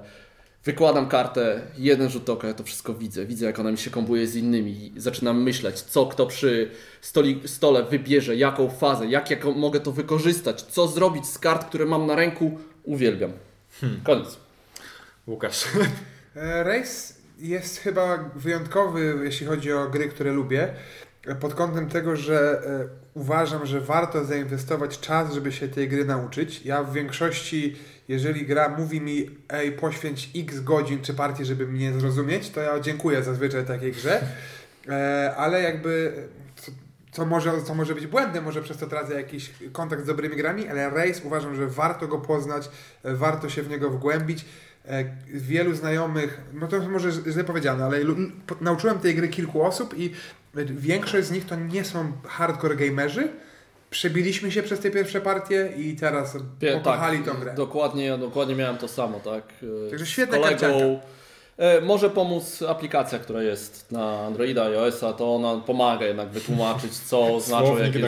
wykładam kartę, jeden rzut oka, ja to wszystko widzę. Widzę, jak ona mi się kombuje z innymi i zaczynam myśleć, co kto przy stoli, stole wybierze, jaką fazę, jak, jak mogę to wykorzystać, co zrobić z kart, które mam na ręku. Uwielbiam. Koniec. Łukasz. E, Race jest chyba wyjątkowy, jeśli chodzi o gry, które lubię, pod kątem tego, że e, uważam, że warto zainwestować czas, żeby się tej gry nauczyć. Ja w większości, jeżeli gra mówi mi, ej, poświęć x godzin czy partii, żeby mnie zrozumieć, to ja dziękuję zazwyczaj takiej grze, e, ale jakby... Co, może, co może być błędem, może przez to tracę jakiś kontakt z dobrymi grami, ale Race uważam, że warto go poznać, e, warto się w niego wgłębić. E, Wielu znajomych, no to może źle powiedziane, ale nauczyłem tej gry kilku osób i większość z nich to nie są hardcore gamerzy. Przebiliśmy się przez te pierwsze partie i teraz Pie- pokochali tak, tą grę. Dokładnie, dokładnie miałem to samo, tak. E, Także z świetna kolegą. karcianka. E, Może pomóc aplikacja, która jest na Androida i iOS-a, to ona pomaga jednak wytłumaczyć, co znaczą jakieś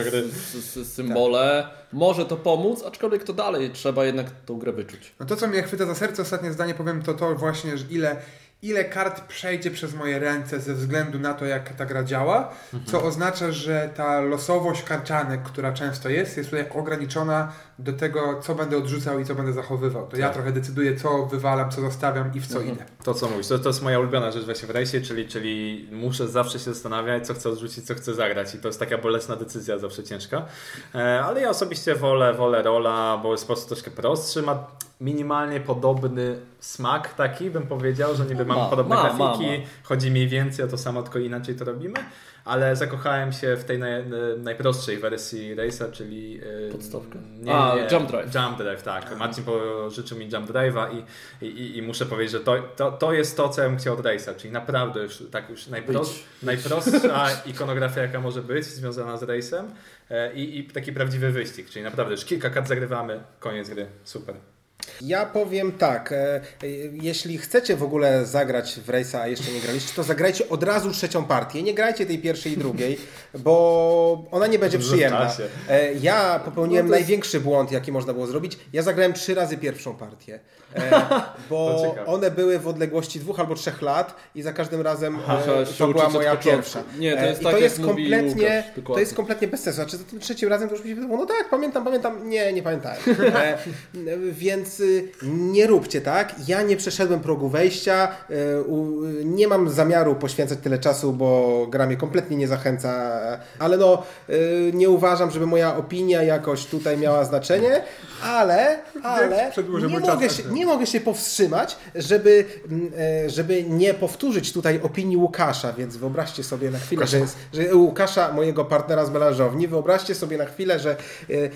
symbole. Może to pomóc, aczkolwiek to dalej trzeba jednak tą grę wyczuć. No to, co mnie chwyta za serce, ostatnie zdanie powiem, to to właśnie, że ile, ile kart przejdzie przez moje ręce ze względu na to, jak ta gra działa, co oznacza, że ta losowość karcianek, która często jest, jest tutaj ograniczona do tego, co będę odrzucał i co będę zachowywał. To ja Tak. trochę decyduję, co wywalam, co zostawiam i w co idę. To co mówisz, to, to jest moja ulubiona rzecz właśnie w rejsie, czyli, czyli muszę zawsze się zastanawiać, co chcę odrzucić, co chcę zagrać i to jest taka bolesna decyzja, zawsze ciężka. E, ale ja osobiście wolę, wolę rola, bo jest po prostu troszkę prostszy, ma minimalnie podobny smak taki, bym powiedział, że niby Ma, mam podobne ma, grafiki, ma, ma. chodzi mniej więcej o to samo, tylko inaczej to robimy, ale zakochałem się w tej naj, najprostszej wersji Race'a, czyli... e, Podstawka? Nie, A, nie, Jump Drive. Jump Drive, tak. Marcin pożyczył mi Jump Drive'a i, i, i muszę powiedzieć, że to, to, to jest to, co ja bym chciał od Race'a, czyli naprawdę już, tak już najpros, Być. najprostsza ikonografia, jaka może być, związana z Race'em e, i, i taki prawdziwy wyścig, czyli naprawdę już kilka kart zagrywamy, koniec gry, super. Ja powiem tak, e, e, jeśli chcecie w ogóle zagrać w Race'a, a jeszcze nie graliście, to zagrajcie od razu trzecią partię. Nie grajcie tej pierwszej i drugiej, bo ona nie będzie przyjemna. E, Ja popełniłem No jest- największy błąd, jaki można było zrobić. Ja zagrałem trzy razy pierwszą partię, bo one były w odległości dwóch albo trzech lat i za każdym razem Aha, to była moja pierwsza. Nie, to jest I tak, to jest kompletnie, Łukasz, to jest kompletnie bez sensu. Znaczy za tym trzecim razem to już mi się wydawało, no tak, pamiętam, pamiętam. Nie, nie pamiętałem. E, więc nie róbcie tak. Ja nie przeszedłem progu wejścia. e, nie mam zamiaru poświęcać tyle czasu, bo gra mnie kompletnie nie zachęca. Ale no, y, nie uważam, żeby moja opinia jakoś tutaj miała znaczenie, ale, ale nie mogę, się, chwilę. nie mogę się powstrzymać, żeby, e, żeby nie powtórzyć tutaj opinii Łukasza, więc wyobraźcie sobie na chwilę, że, jest, że Łukasza, mojego partnera z melanżowni, wyobraźcie sobie na chwilę, że e,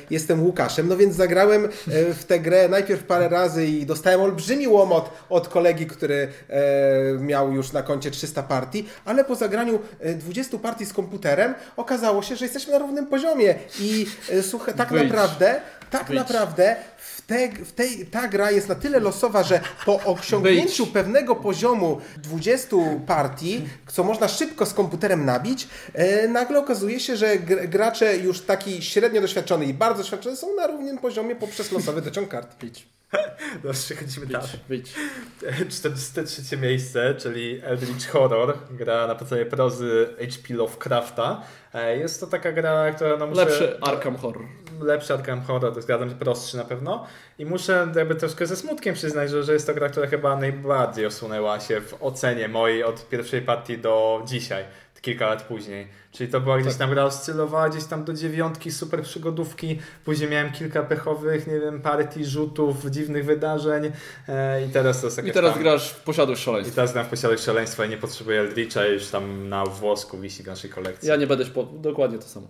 jestem Łukaszem. No więc zagrałem e, w tę grę najpierw parę razy i dostałem olbrzymi łomot od kolegi, który e, miał już na koncie 300 partii, ale po zagraniu e, 20 partii z komputerem okazało się, że jesteśmy na równym poziomie i e, słuchaj, tak Wyjdź. naprawdę, tak Wyjdź. naprawdę w te, w tej, ta gra jest na tyle losowa, że po osiągnięciu Wyjdź. pewnego poziomu 20 partii, co można szybko z komputerem nabić, e, nagle okazuje się, że gr- gracze już taki średnio doświadczony i bardzo doświadczony są na równym poziomie poprzez losowy dociąg kart. Wyjdź, No, przechodzimy dalej. wyjdź. 43 miejsce, czyli Eldritch Horror, gra na podstawie prozy H.P. Lovecrafta. E, Jest to taka gra, która no muszę... Lepszy Arkham Horror. lepszy Arkham Horror, to zgadzam się, prostszy na pewno. I muszę jakby troszkę ze smutkiem przyznać, że, że jest to gra, która chyba najbardziej osunęła się w ocenie mojej od pierwszej partii do dzisiaj, kilka lat później. Czyli to była gdzieś tam gra oscylowała gdzieś tam do dziewiątki, super przygodówki. Później miałem kilka pechowych, nie wiem, partii, rzutów, dziwnych wydarzeń. E, I teraz to jest taka I teraz tam- grasz w posiadłość I szaleństwa. teraz gram w posiadek szaleństwa i nie potrzebuję Eldritcha, już tam na włosku wisi w naszej kolekcji. Ja nie będę po... dokładnie to samo.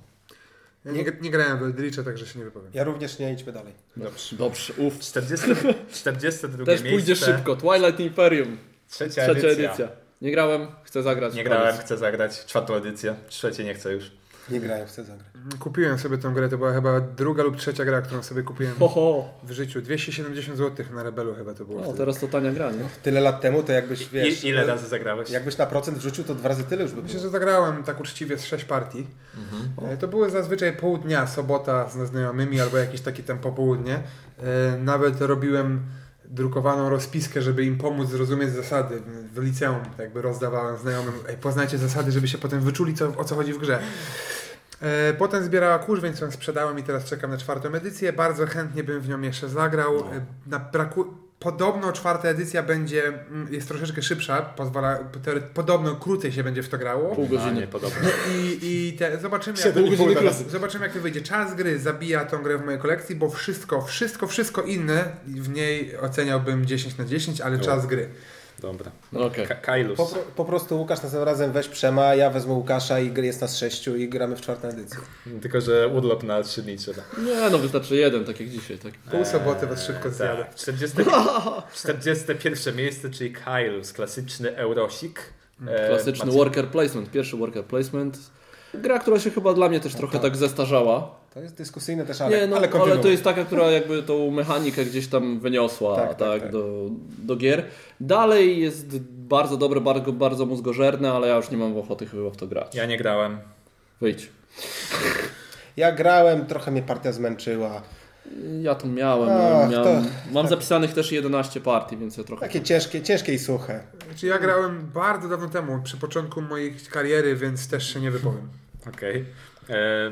Ja nie, nie grałem w Eldritcha, także się nie wypowiem. Ja również nie, idźmy dalej. Dobrze, dobrze, uff. 40, 42 Też miejsce. pójdzie szybko. Twilight Imperium. Trzecia, Trzecia edycja. edycja. Nie grałem, chcę zagrać. Nie Koniec. grałem, chcę zagrać. Czwartą edycję. Trzecie nie chcę już. Nie grają, chcę zagrać. Kupiłem sobie tą grę, to była chyba druga lub trzecia gra, którą sobie kupiłem w życiu. 270 zł na Rebelu chyba to było. O, wtedy. teraz to tania gra, nie? Tyle lat temu, to jakbyś, wiesz... I, ile razy zagrałeś? Jakbyś na procent wrzucił, to dwa razy tyle już by Myślę, było. że zagrałem tak uczciwie z 6 partii. E, To były zazwyczaj pół dnia, sobota z znajomymi albo jakieś takie tam popołudnie. E, Nawet robiłem drukowaną rozpiskę, żeby im pomóc zrozumieć zasady. W liceum tak jakby rozdawałem znajomym, Ej, poznajcie zasady, żeby się potem wyczuli co, o co chodzi w grze. E, Potem zbierała kurz, więc ją sprzedałem i teraz czekam na czwartą edycję. Bardzo chętnie bym w nią jeszcze zagrał. E, Na braku... Podobno czwarta edycja będzie, mm, jest troszeczkę szybsza, pozwala, podobno krócej się będzie w to grało. Pół godziny. nie podobno. I, i te, zobaczymy, jak, pół zobaczymy, jak to wyjdzie. Czas gry zabija tą grę w mojej kolekcji, bo wszystko, wszystko, wszystko inne w niej oceniałbym 10 na 10, ale czas gry. Dobra. No Kailus. Po, po prostu Łukasz następnym razem weź Przema, ja wezmę Łukasza i jest nas sześciu i gramy w czwartą edycję. Tylko, że urlop na 3 dni trzeba. Nie, no wystarczy jeden, tak jak dzisiaj. Tak. Pół soboty was szybko zjadę. Tak. 40, 41 miejsce, czyli Kailus, klasyczny eurosik. E, Klasyczny macie- worker placement, pierwszy worker placement. Gra, która się chyba dla mnie też trochę tak zestarzała. To jest dyskusyjne też, ale, Nie, no, ale ale, to jest taka, która jakby tą mechanikę gdzieś tam wyniosła Tak, tak, tak, tak. Do, do gier. Dalej jest bardzo dobre, bardzo, bardzo mózgożerne, ale ja już nie mam ochoty chyba w to grać. Ja nie grałem. Wyjdź. Ja grałem, trochę mnie partia zmęczyła. Ja to miałem. Ach, miałem to- mam zapisanych też 11 partii, więc ja trochę... Takie ciężkie, ciężkie i suche. Znaczy ja grałem bardzo dawno temu, przy początku mojej kariery, więc też się nie wypowiem. Okej. E,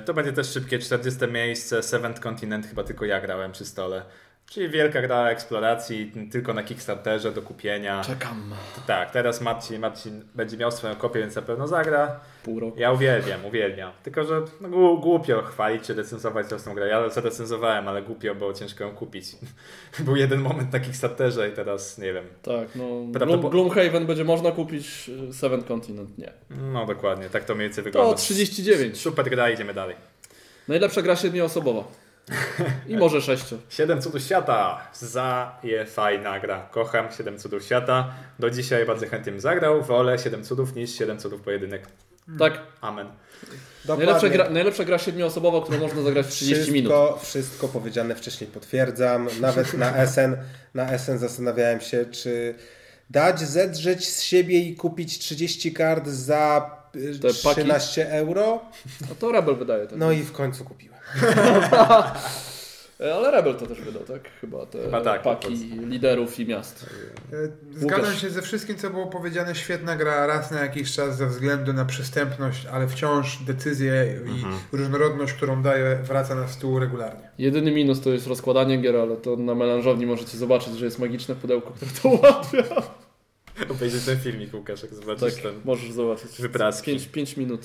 To będzie też szybkie 40 miejsce. Seventh Continent chyba tylko ja grałem przy stole. Czyli wielka gra eksploracji, tylko na Kickstarterze do kupienia. Czekam Tak, teraz Marcin, Marcin będzie miał swoją kopię, więc na pewno zagra. pół roku. Ja uwielbiam, uwielbiam. Tylko, że no, głu- głupio chwalić czy recenzować tą grę. Ja zarecenzowałem, ale głupio, bo ciężko ją kupić. Był jeden moment na Kickstarterze i teraz nie wiem. Tak, no. Prawdopod- Gloom, Gloomhaven będzie można kupić, y, Seven Continent nie. No dokładnie, tak to mniej więcej To wygląda. 39. Super gra, idziemy dalej. Najlepsza gra siedmioosobowa. I może sześciu. Siedem cudów świata. Za je fajna gra. Kocham Siedem cudów świata. Do dzisiaj bardzo chętnie bym zagrał. Wolę Siedem cudów niż Siedem cudów pojedynek. Tak. Amen. Najlepsza gra, najlepsza gra siedmioosobowa, którą można zagrać w 30 wszystko, minut. Wszystko powiedziane wcześniej potwierdzam. Nawet na SN, na SN zastanawiałem się, czy dać zedrzeć z siebie i kupić 30 kart za y, Te paki. 13 euro. No to Rebel wydaje. Tak. No i w końcu kupiłem. E, Ale Rebel to też wydał, tak? Chyba te Chyba tak, paki liderów i miast. E, Zgadzam Łukasz. się ze wszystkim, co było powiedziane. Świetna gra raz na jakiś czas ze względu na przystępność, ale wciąż decyzje i różnorodność, którą daje, wraca na stół regularnie. Jedyny minus to jest rozkładanie gier, ale to na melanżowni możecie zobaczyć, że jest magiczne pudełko, które to ułatwia. Obejrzyj ten filmik, Łukasz, jak zobaczysz Tak, ten. możesz zobaczyć. Wypraski. 5 minut.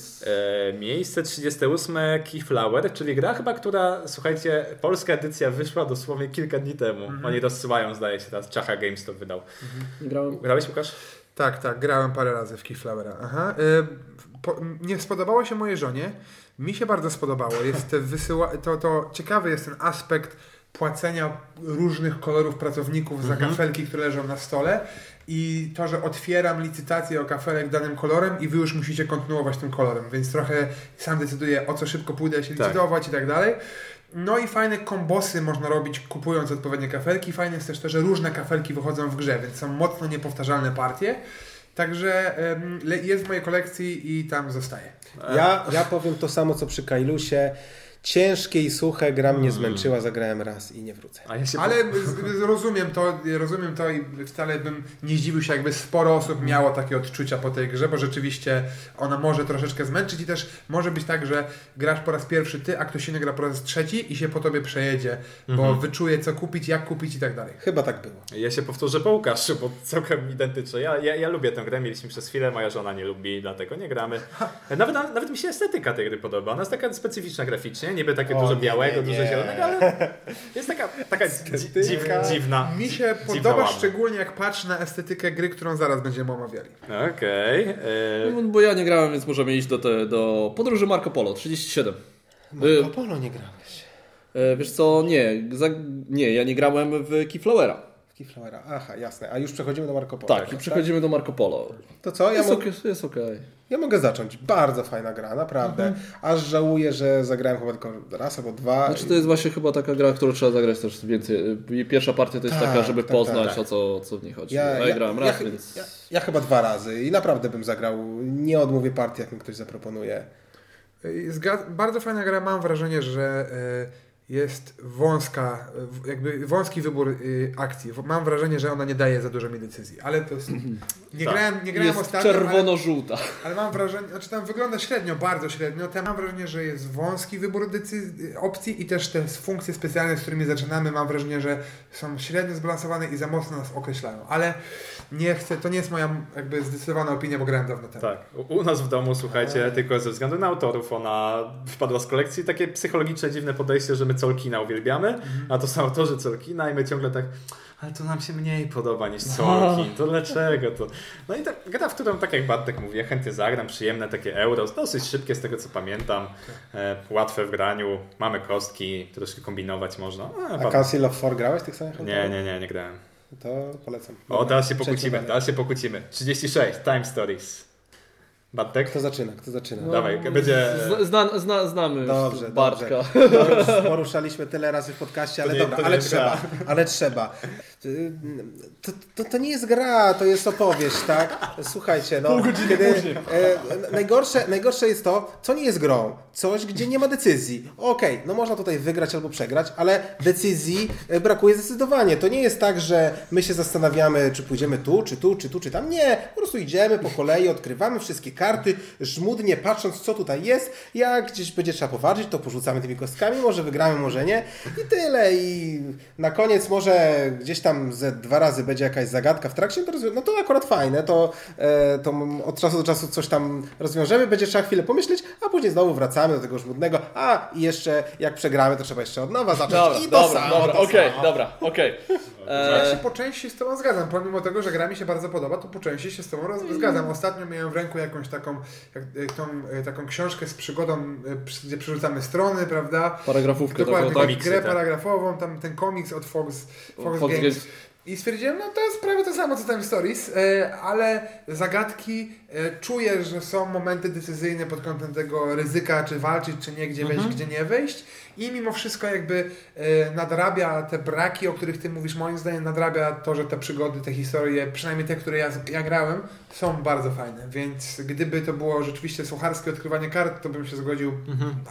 E, miejsce 38 Keyflower, czyli gra chyba, która, słuchajcie, polska edycja wyszła dosłownie kilka dni temu. Oni rozsyłają, zdaje się, teraz Czacha Games to wydał. Nie grałem. Grałeś, Łukasz? Tak, tak, grałem parę razy w Keyflowera. Aha. E, po, nie spodobało się mojej żonie. Mi się bardzo spodobało. Jest te wysyła, to, to ciekawy jest ten aspekt płacenia różnych kolorów pracowników za kafelki, które leżą na stole i to, że otwieram licytację o kafelek danym kolorem i wy już musicie kontynuować tym kolorem, więc trochę sam decyduję o co szybko pójdę się Tak. licytować i tak dalej. No i fajne kombosy można robić kupując odpowiednie kafelki. Fajne jest też to, że różne kafelki wychodzą w grze, więc są mocno niepowtarzalne partie. Także jest w mojej kolekcji i tam zostaje. Ja, ja powiem to samo co przy Kailusie. Ciężkie i suche, gra mnie zmęczyła, zagrałem raz i nie wrócę. A ja się Ale z- rozumiem to, rozumiem to i wcale bym nie zdziwił się, jakby sporo osób miało takie odczucia po tej grze, bo rzeczywiście ona może troszeczkę zmęczyć i też może być tak, że grasz po raz pierwszy ty, a ktoś inny gra po raz trzeci i się po tobie przejedzie, bo wyczuje co kupić, jak kupić i tak dalej. Chyba tak było. Ja się powtórzę po Łukaszu, bo całkiem identyczne. Ja, ja, ja lubię tę grę, mieliśmy przez chwilę, moja żona nie lubi, dlatego nie gramy. Nawet, nawet mi się estetyka tej gry podoba. Ona jest taka specyficzna graficznie, niby takie O, dużo nie, białego, nie, dużo nie. zielonego, ale jest taka, taka dzi, dziwna, dziwna. Mi się podoba ładna. szczególnie jak patrzę na estetykę gry, którą zaraz będziemy omawiali. Okej. e, No, bo ja nie grałem, więc możemy iść do, te, do podróży Marco Polo 37. Marco Polo nie grałeś. E, wiesz co, nie, za, nie, ja nie grałem w Keyflowera. Keyflowera. Aha, jasne. A już przechodzimy do Marco Polo. Tak, i przechodzimy do Marco Polo. To co? Ja, Jest mo- okej. Jest okej. ja mogę zacząć. Bardzo fajna gra, naprawdę. Mhm. Aż żałuję, że zagrałem chyba tylko raz albo dwa. Znaczy to jest właśnie chyba taka gra, którą trzeba zagrać też więcej. Y, Pierwsza partia to jest Tak, taka, żeby tak, poznać tak. o co, co w niej chodzi. Ja- Ja, ja, ja- grałem ja raz, chy- więc... Ja, ja chyba dwa razy i naprawdę bym zagrał. Nie odmówię partii, jak mi ktoś zaproponuje. Zga- bardzo fajna gra, mam wrażenie, że e, jest wąska, jakby wąski wybór y, akcji. Mam wrażenie, że ona nie daje za dużo mi decyzji, ale to jest... Nie Tak. grałem, nie grałem Jest ostatnio, ale, czerwono-żółta. ale mam wrażenie, znaczy tam wygląda średnio, bardzo średnio, tam mam wrażenie, że jest wąski wybór decyzji, opcji i też te funkcje specjalne, z którymi zaczynamy, mam wrażenie, że są średnio zbalansowane i za mocno nas określają, ale nie chcę, to nie jest moja jakby zdecydowana opinia, bo grałem dawno temu. Tak, u, u nas w domu, słuchajcie, tylko ze względu na autorów ona wpadła z kolekcji. Takie psychologiczne, dziwne podejście, że my Colkina uwielbiamy, a to są autorzy Colkina i my ciągle tak, ale to nam się mniej podoba niż Colkin, to dlaczego to? No i tak, gra, w którą, tak jak Bartek mówi, ja chętnie zagram, przyjemne takie euro, dosyć szybkie z tego co pamiętam, e, łatwe w graniu, mamy kostki, troszkę kombinować można. E, A ba- Council of Four grałeś tych samych nie, nie, nie, nie grałem. To polecam. O, teraz się pokłócimy, dalej. teraz się pokłócimy. 36, Time Stories. Bartek? Kto zaczyna? Kto zaczyna? No. Dawaj, będzie... Zna, zna, zna, znamy Dobrze, Bartka. dobrze. To już poruszaliśmy tyle razy w podcaście, ale nie- dobra, ale trzeba, ale trzeba. To, to, to nie jest gra, to jest opowieść, tak? Słuchajcie, no. kiedy, e, najgorsze, najgorsze jest to, co nie jest grą. Coś, gdzie nie ma decyzji. Okej, no można tutaj wygrać albo przegrać, ale decyzji e, brakuje zdecydowanie. To nie jest tak, że my się zastanawiamy, czy pójdziemy tu, czy tu, czy tu, czy tam. Nie, po prostu idziemy po kolei, odkrywamy wszystkie karty, żmudnie patrząc, co tutaj jest. Jak gdzieś będzie trzeba poważyć, to porzucamy tymi kostkami, może wygramy, może nie. I tyle. I na koniec może gdzieś tam ze dwa razy będzie jakaś zagadka w trakcie, to rozwią- no to akurat fajne, to, e, to od czasu do czasu coś tam rozwiążemy, będzie trzeba chwilę pomyśleć, a później znowu wracamy do tego żmudnego, a i jeszcze jak przegramy, to trzeba jeszcze od nowa zacząć Dobra, i to dobra, samo, dobra, okej, samo. dobra, okej. Ja E, się po części z Tobą zgadzam, pomimo tego, że gra mi się bardzo podoba, to po części się z Tobą roz- zgadzam. Ostatnio miałem w ręku jakąś taką, jak, jak tą, e, taką książkę z przygodą, e, gdzie przerzucamy strony, prawda? Paragrafówkę Dokładnie, taką, tak, tak? komiksy, grę tak. paragrafową, tam ten komiks od Fox, Fox, Fox Games. Games. I stwierdziłem, no to jest prawie to samo co Time Stories, e, ale zagadki e, czuję, że są momenty decyzyjne pod kątem tego ryzyka, czy walczyć, czy nie, gdzie wejść, gdzie nie wejść. I mimo wszystko jakby e, nadrabia te braki, o których ty mówisz, moim zdaniem nadrabia to, że te przygody, te historie, przynajmniej te, które ja, ja grałem, są bardzo fajne. Więc gdyby to było rzeczywiście sucharskie odkrywanie kart, to bym się zgodził,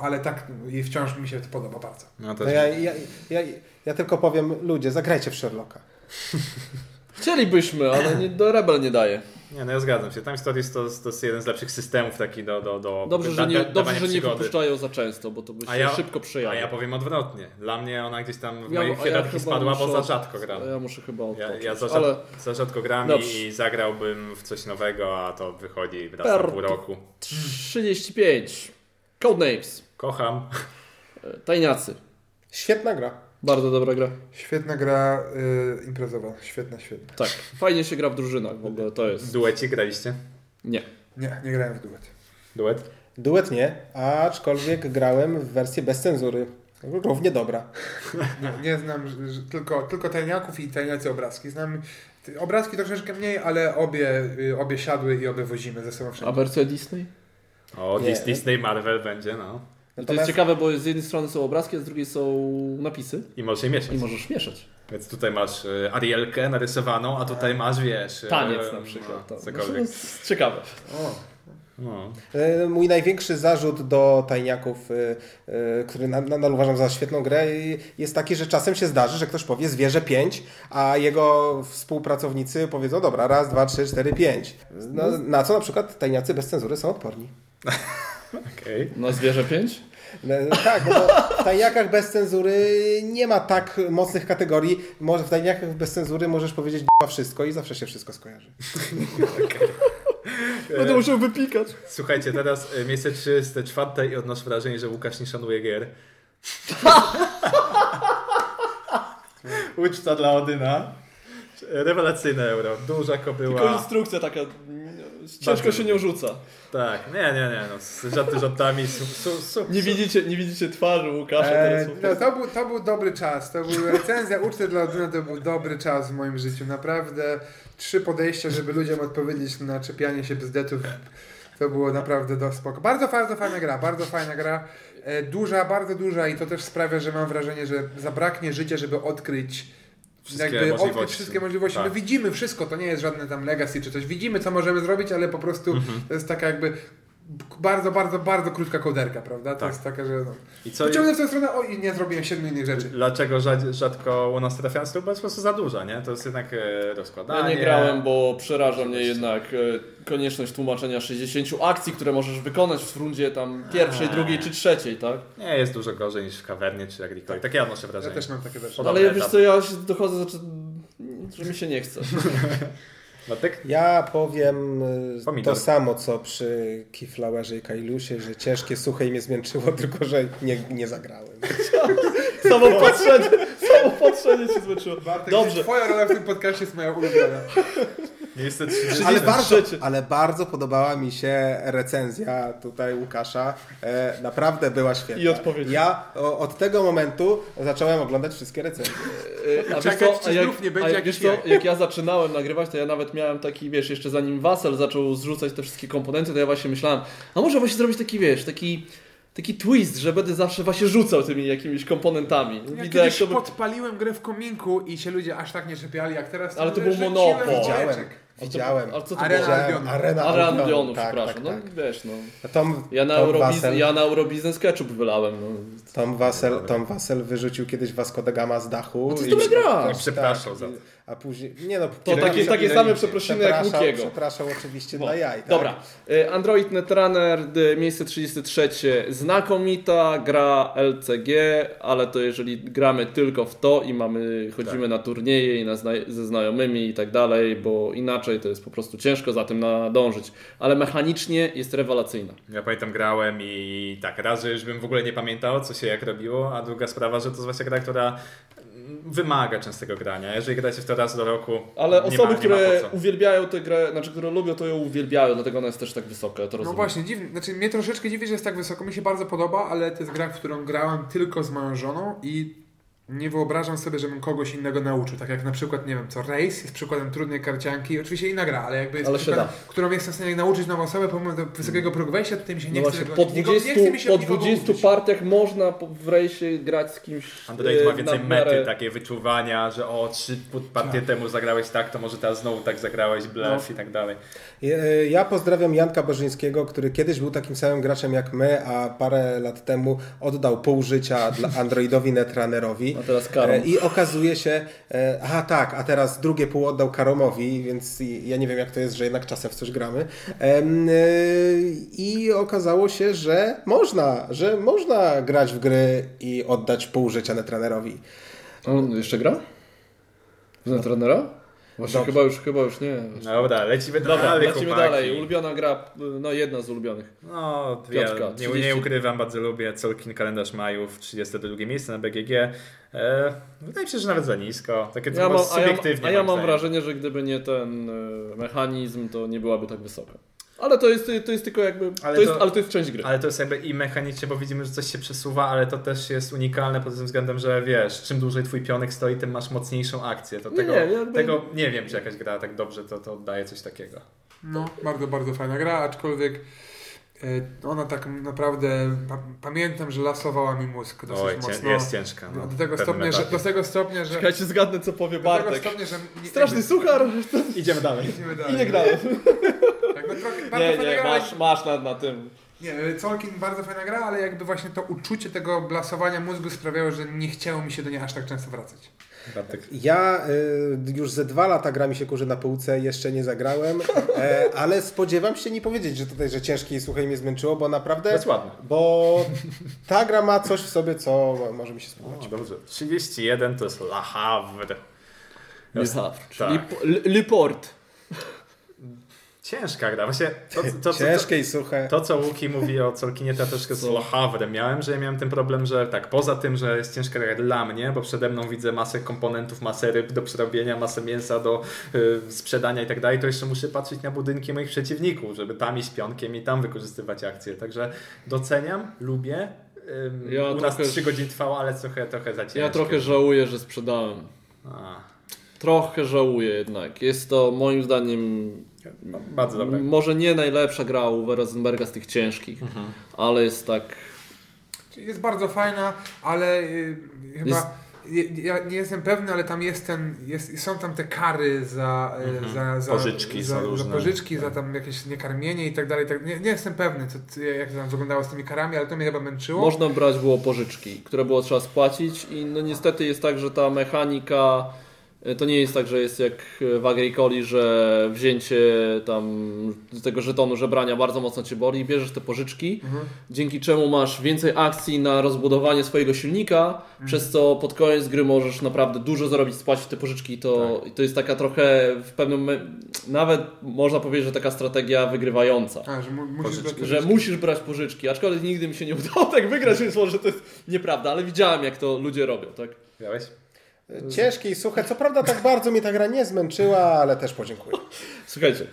ale tak i wciąż mi się to podoba bardzo. No to To ja, ja, ja, ja tylko powiem, ludzie, zagrajcie w Sherlocka. Chcielibyśmy, ale nie, do Rebel nie daje. Nie, no ja zgadzam się. Time Stories to, to jest jeden z lepszych systemów taki do, do, do Dobrze, da- że nie, da- dobrze, że nie wypuszczają za często, bo to by się A ja- szybko A przyjęło. ja powiem odwrotnie. Dla mnie ona gdzieś tam w Ja- mojej a ja hierarchii chyba spadła, bo muszę za od- rzadko gram. Ja muszę chyba Ja, odpocząć, ja za, ale za rzadko gram Dobrze. i zagrałbym w coś nowego, a to wychodzi raz Per- na pół roku. 35. Codenames. Kocham. E, Tajniacy. Świetna gra. Bardzo dobra gra. Świetna gra y, imprezowa, świetna, świetna. Tak. Fajnie się gra w drużynach w ogóle, to jest. Dueci graliście? Nie. Nie, nie grałem w duet. Duet? Duet nie, aczkolwiek grałem w wersję bez cenzury. Równie dobra. Nie, nie znam że, że tylko, tylko tajniaków i tajniacy obrazki. Znam obrazki troszeczkę mniej, ale obie, y, obie siadły i obie wozimy ze sobą A wszędzie. wersja Disney? O, Nie. Dis- Disney Marvel będzie, no. I to jest ciekawe, bo z jednej strony są obrazki, a z drugiej są napisy I możesz je mieszać. i możesz mieszać. Więc tutaj masz y, Arielkę narysowaną, a tutaj masz, wiesz... y, Taniec na no, przykład. To, cokolwiek. to jest ciekawe. O, No. E, Mój największy zarzut do tajniaków, e, e, który na- nadal uważam za świetną grę, e, jest taki, że czasem się zdarzy, że ktoś powie zwierzę 5, a jego współpracownicy powiedzą dobra, raz, dwa, trzy, cztery, pięć. No, na co na przykład tajniacy bez cenzury są odporni. Okej. Na zwierzę 5? E, Tak, no bo w tajniakach bez cenzury nie ma tak mocnych kategorii. Może w tajniakach bez cenzury możesz powiedzieć b***a wszystko i zawsze się wszystko skojarzy. Będę musiał wypikać. Słuchajcie, teraz y, miejsce 34 i odnoszę wrażenie, że Łukasz nie szanuje gier. Uczta dla Odyna. Rewelacyjne euro. Duża Tylko kobyła. instrukcja taka ciężko się nie rzuca. Tak, nie, nie, nie, no, z żarty żartami, su, su, su, Nie widzicie, nie widzicie twarzy Łukasza Eee, teraz. no, to, był, to był dobry czas. To był recenzja uczty dla Oduna, to był dobry czas w moim życiu. Naprawdę trzy podejścia, żeby ludziom odpowiedzieć na czepianie się bzdetów. To było naprawdę do spoko. Bardzo, bardzo fajna gra, bardzo fajna gra. E, duża, bardzo duża i to też sprawia, że mam wrażenie, że zabraknie życia, żeby odkryć Wszystkie jakby odkryć możliwości. wszystkie możliwości. Tak. My widzimy wszystko, to nie jest żadne tam legacy czy coś. Widzimy, co możemy zrobić, ale po prostu Mhm. to jest taka jakby bardzo, bardzo, bardzo krótka kołderka, prawda? To Tak. jest taka, że no, I co, Pociągnę w tę stronę, o i nie zrobiłem siedmiu innych rzeczy. dlaczego rzad- rzadko u nas trafiają bo jest po prostu za dużo, nie? To jest jednak e, rozkładanie. Ja nie grałem, bo przeraża mnie jednak e, konieczność tłumaczenia 60 akcji, które możesz wykonać w rundzie tam pierwszej, Eee. drugiej czy trzeciej, tak? Nie, jest dużo gorzej niż w kawernie czy agrikolii. Tak ja odnoszę Ja wrażenie. też mam takie. Podobny Ale ja wiesz etap. co, ja się dochodzę, znaczy, że mi się nie chce. Ja powiem y, Pomidor. to samo, co przy Keyflowerze i Kailusie, że ciężkie, suche i mnie zmęczyło, tylko że nie, nie zagrałem. Samo patrzenie, samo patrzenie ci zmęczyło. Bartek, Dobrze. Twoja rola w tym podcaście jest moja ulubiona. Miejsce 30. Ale bardzo, ale bardzo podobała mi się recenzja tutaj Łukasza. E, naprawdę była świetna. I odpowiedź. Ja o, od tego momentu zacząłem oglądać wszystkie recenzje. E, A wiesz Czekać, co, czy a jak, znów nie będzie a jakiś wiesz co, jaj. jak ja zaczynałem nagrywać, to ja nawet miałem taki, wiesz, jeszcze zanim Wasel zaczął zrzucać te wszystkie komponenty, to ja właśnie myślałem, a może właśnie zrobić taki, wiesz, taki, taki twist, że będę zawsze właśnie rzucał tymi jakimiś komponentami. Ja Widzę, jak kiedyś to by... podpaliłem grę w kominku i się ludzie aż tak nie czepiali jak teraz. Ale to był monopol. Widziałem. Widziałem. Ale co to Arena było? Albionu. Arena Albionu, tak, przepraszam. tak, tak. No wiesz, no. Tom, Ja na, Tom, Wassel, ja na Eurobiznes ketchup wylałem, no. Tom, Wassel, Tom Wassel wyrzucił kiedyś Vasco da Gama z dachu. No to i- jest dobra gra. Tak, za to. A później, nie no, To takie- takie same przeprosiny jak Łukiego. Przepraszał oczywiście No. dla jaj. Tak? Dobra. Y, Android Netrunner, miejsce 33. Znakomita gra LCG, ale to jeżeli gramy tylko w to i mamy, chodzimy Tak. na turnieje i na zna ze znajomymi i tak dalej, bo inaczej to jest po prostu ciężko za tym nadążyć. Ale mechanicznie jest rewelacyjna. Ja pamiętam grałem i tak, raz, że już bym w ogóle nie pamiętał, co się jak robiło, a druga sprawa, że to jest właśnie gra, która wymaga częstego grania. Jeżeli gracie w to raz do roku, Ale osoby, ma, które uwielbiają tę grę, znaczy które lubią, to ją uwielbiają, dlatego ona jest też tak wysoka, ja to No właśnie, dziwnie. Znaczy, mnie troszeczkę dziwi, że jest tak wysoko. Mi się bardzo podoba, ale to jest gra, w którą grałem tylko z moją żoną i nie wyobrażam sobie, żebym kogoś innego nauczył. Tak jak na przykład, nie wiem, co Race jest przykładem trudnej karcianki. Oczywiście inna gra, ale jakby jest Ale da. którą jestem w stanie nauczyć nową osobę pomimo tego wysokiego progu wejścia, tutaj mi się nie No chce tego, po nikogo- nie 20, chce mi się po od nikogo 20 uczyć. partiach można w rejsie grać z kimś. Android e, ma więcej na mety, takie wyczuwania, że o, trzy partie temu zagrałeś tak, to może teraz znowu tak zagrałeś, blef No. i tak dalej. E, Ja pozdrawiam Janka Bożyńskiego, który kiedyś był takim samym graczem jak my, a parę lat temu oddał pół życia dla Androidowi Netrunnerowi. A teraz Karom. E, I okazuje się, e, aha tak, a teraz drugie pół oddał Karomowi, więc ja nie wiem jak to jest, że jednak czasem w coś gramy. E, I okazało się, że można, że można grać w gry i oddać pół życia Netrunnerowi. On jeszcze gra? Z trenera? Właśnie chyba już, chyba już nie. Dobra, lecimy Dobra, dalej, lecimy chłopaki. dalej. Ulubiona gra, no jedna z ulubionych. No, ja nie, 30. nie ukrywam, bardzo lubię Colkin kalendarz Majów, 32 miejsce na BGG. E, wydaje mi się, że nawet za nisko. Takie Ja mam, a ja, subiektywnie. a ja mam wrażenie, że gdyby nie ten e, mechanizm, to nie byłaby tak wysoka. Ale to jest, to jest tylko jakby. Ale to jest, to- ale to jest część gry. Ale to jest jakby i mechanicznie, bo widzimy, że coś się przesuwa, ale to też jest unikalne pod tym względem, że wiesz, czym dłużej twój pionek stoi, tym masz mocniejszą akcję. To Nie, tego, nie, jakby- tego nie wiem, czy jakaś gra tak dobrze to, to oddaje coś takiego. No, bardzo, bardzo fajna gra, aczkolwiek e, ona tak naprawdę, pa, pamiętam, że lasowała mi mózg dosyć Oj, mocno. jest ciężka. No, do, tego stopnia, że, do tego stopnia, że... Czekajcie, zgadnę co powie do tego Bartek. stopnia, że... nie- Straszny jakby- suchar Idziemy dalej. Idziemy i dalej. nie grałem. Tak, no, trochę, bardzo Nie, gra, masz, masz na, na tym. Nie, Colkin bardzo fajna gra, ale jakby właśnie to uczucie tego blasowania mózgu sprawiało, że nie chciało mi się do niej aż tak często wracać. Bartek. Ja y, już ze dwa lata gra mi się kurzy na półce, jeszcze nie zagrałem, e, ale spodziewam się nie powiedzieć, że tutaj, że ciężkie i suche mnie zmęczyło, bo naprawdę... To jest ładne. Bo ta gra ma coś w sobie, co może mi się spodobać. O, dobrze. 31 to jest La Havre. Le Jest- Havre, tak. czyli po- Le, Le Port. Ciężka gra. Właśnie to, to, to, Ciężkie i suche. to, co Łuki mówi o Colkinie, to ja troszkę z miałem, że ja miałem ten problem, że tak, poza tym, że jest ciężka gra dla mnie, bo przede mną widzę masę komponentów, masę ryb do przerobienia, masę mięsa do y, sprzedania i tak dalej, to jeszcze muszę patrzeć na budynki moich przeciwników, żeby tam iść pionkiem i tam wykorzystywać akcje. Także doceniam, lubię. Ja u nas trochę- 3 godziny trwało, ale trochę, trochę za ciężkie. Ja trochę żałuję, że sprzedałem. A, Trochę żałuję jednak. Jest to moim zdaniem bardzo dobre. może nie najlepsza gra u Rosenberga z tych ciężkich, Mhm. ale jest tak... Jest bardzo fajna, ale y, chyba... Jest- Ja, nie jestem pewny, ale tam jest ten, jest, są tam te kary za, y, za, za, Pożyczki za, za różne. pożyczki, za tam jakieś niekarmienie i tak dalej. Tak, nie, nie jestem pewny, co, jak to tam wyglądało z tymi karami, ale to mnie chyba męczyło. Można brać było pożyczki, które było trzeba spłacić i no niestety jest tak, że ta mechanika to nie jest tak, że jest jak w Agricoli, że wzięcie tam tego żetonu żebrania bardzo mocno cię boli i bierzesz te pożyczki, Mhm. dzięki czemu masz więcej akcji na rozbudowanie swojego silnika, przez co pod koniec gry możesz naprawdę dużo zarobić, spłacić te pożyczki i to, i to jest taka trochę w pewnym nawet można powiedzieć, że taka strategia wygrywająca. A, że mu, musisz Pożyczki. brać Że pożyczki. musisz brać pożyczki, aczkolwiek nigdy mi się nie udało tak wygrać, więc może to jest nieprawda, ale widziałem jak to ludzie robią, tak? Miałeś? Ciężkie i suche. Co prawda tak bardzo mnie ta gra nie zmęczyła, ale też podziękuję. Słuchajcie,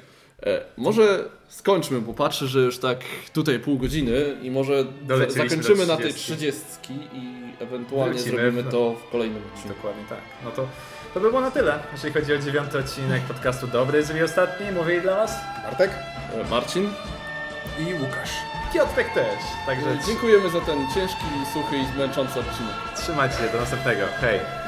e, może skończmy, bo patrzę, że już tak tutaj pół godziny i może zakończymy na tej 30. trzydziestki i ewentualnie Wrócimy zrobimy to w kolejnym odcinku. Dokładnie tak. No to, to by było na tyle, jeżeli chodzi o dziewiąty odcinek podcastu Dobry, z ostatni, mówili dla Was Bartek? E, Marcin, I Łukasz. Piotrek też. Także e, dziękujemy za ten ciężki, suchy i zmęczący odcinek. trzymajcie się, do następnego. Hej.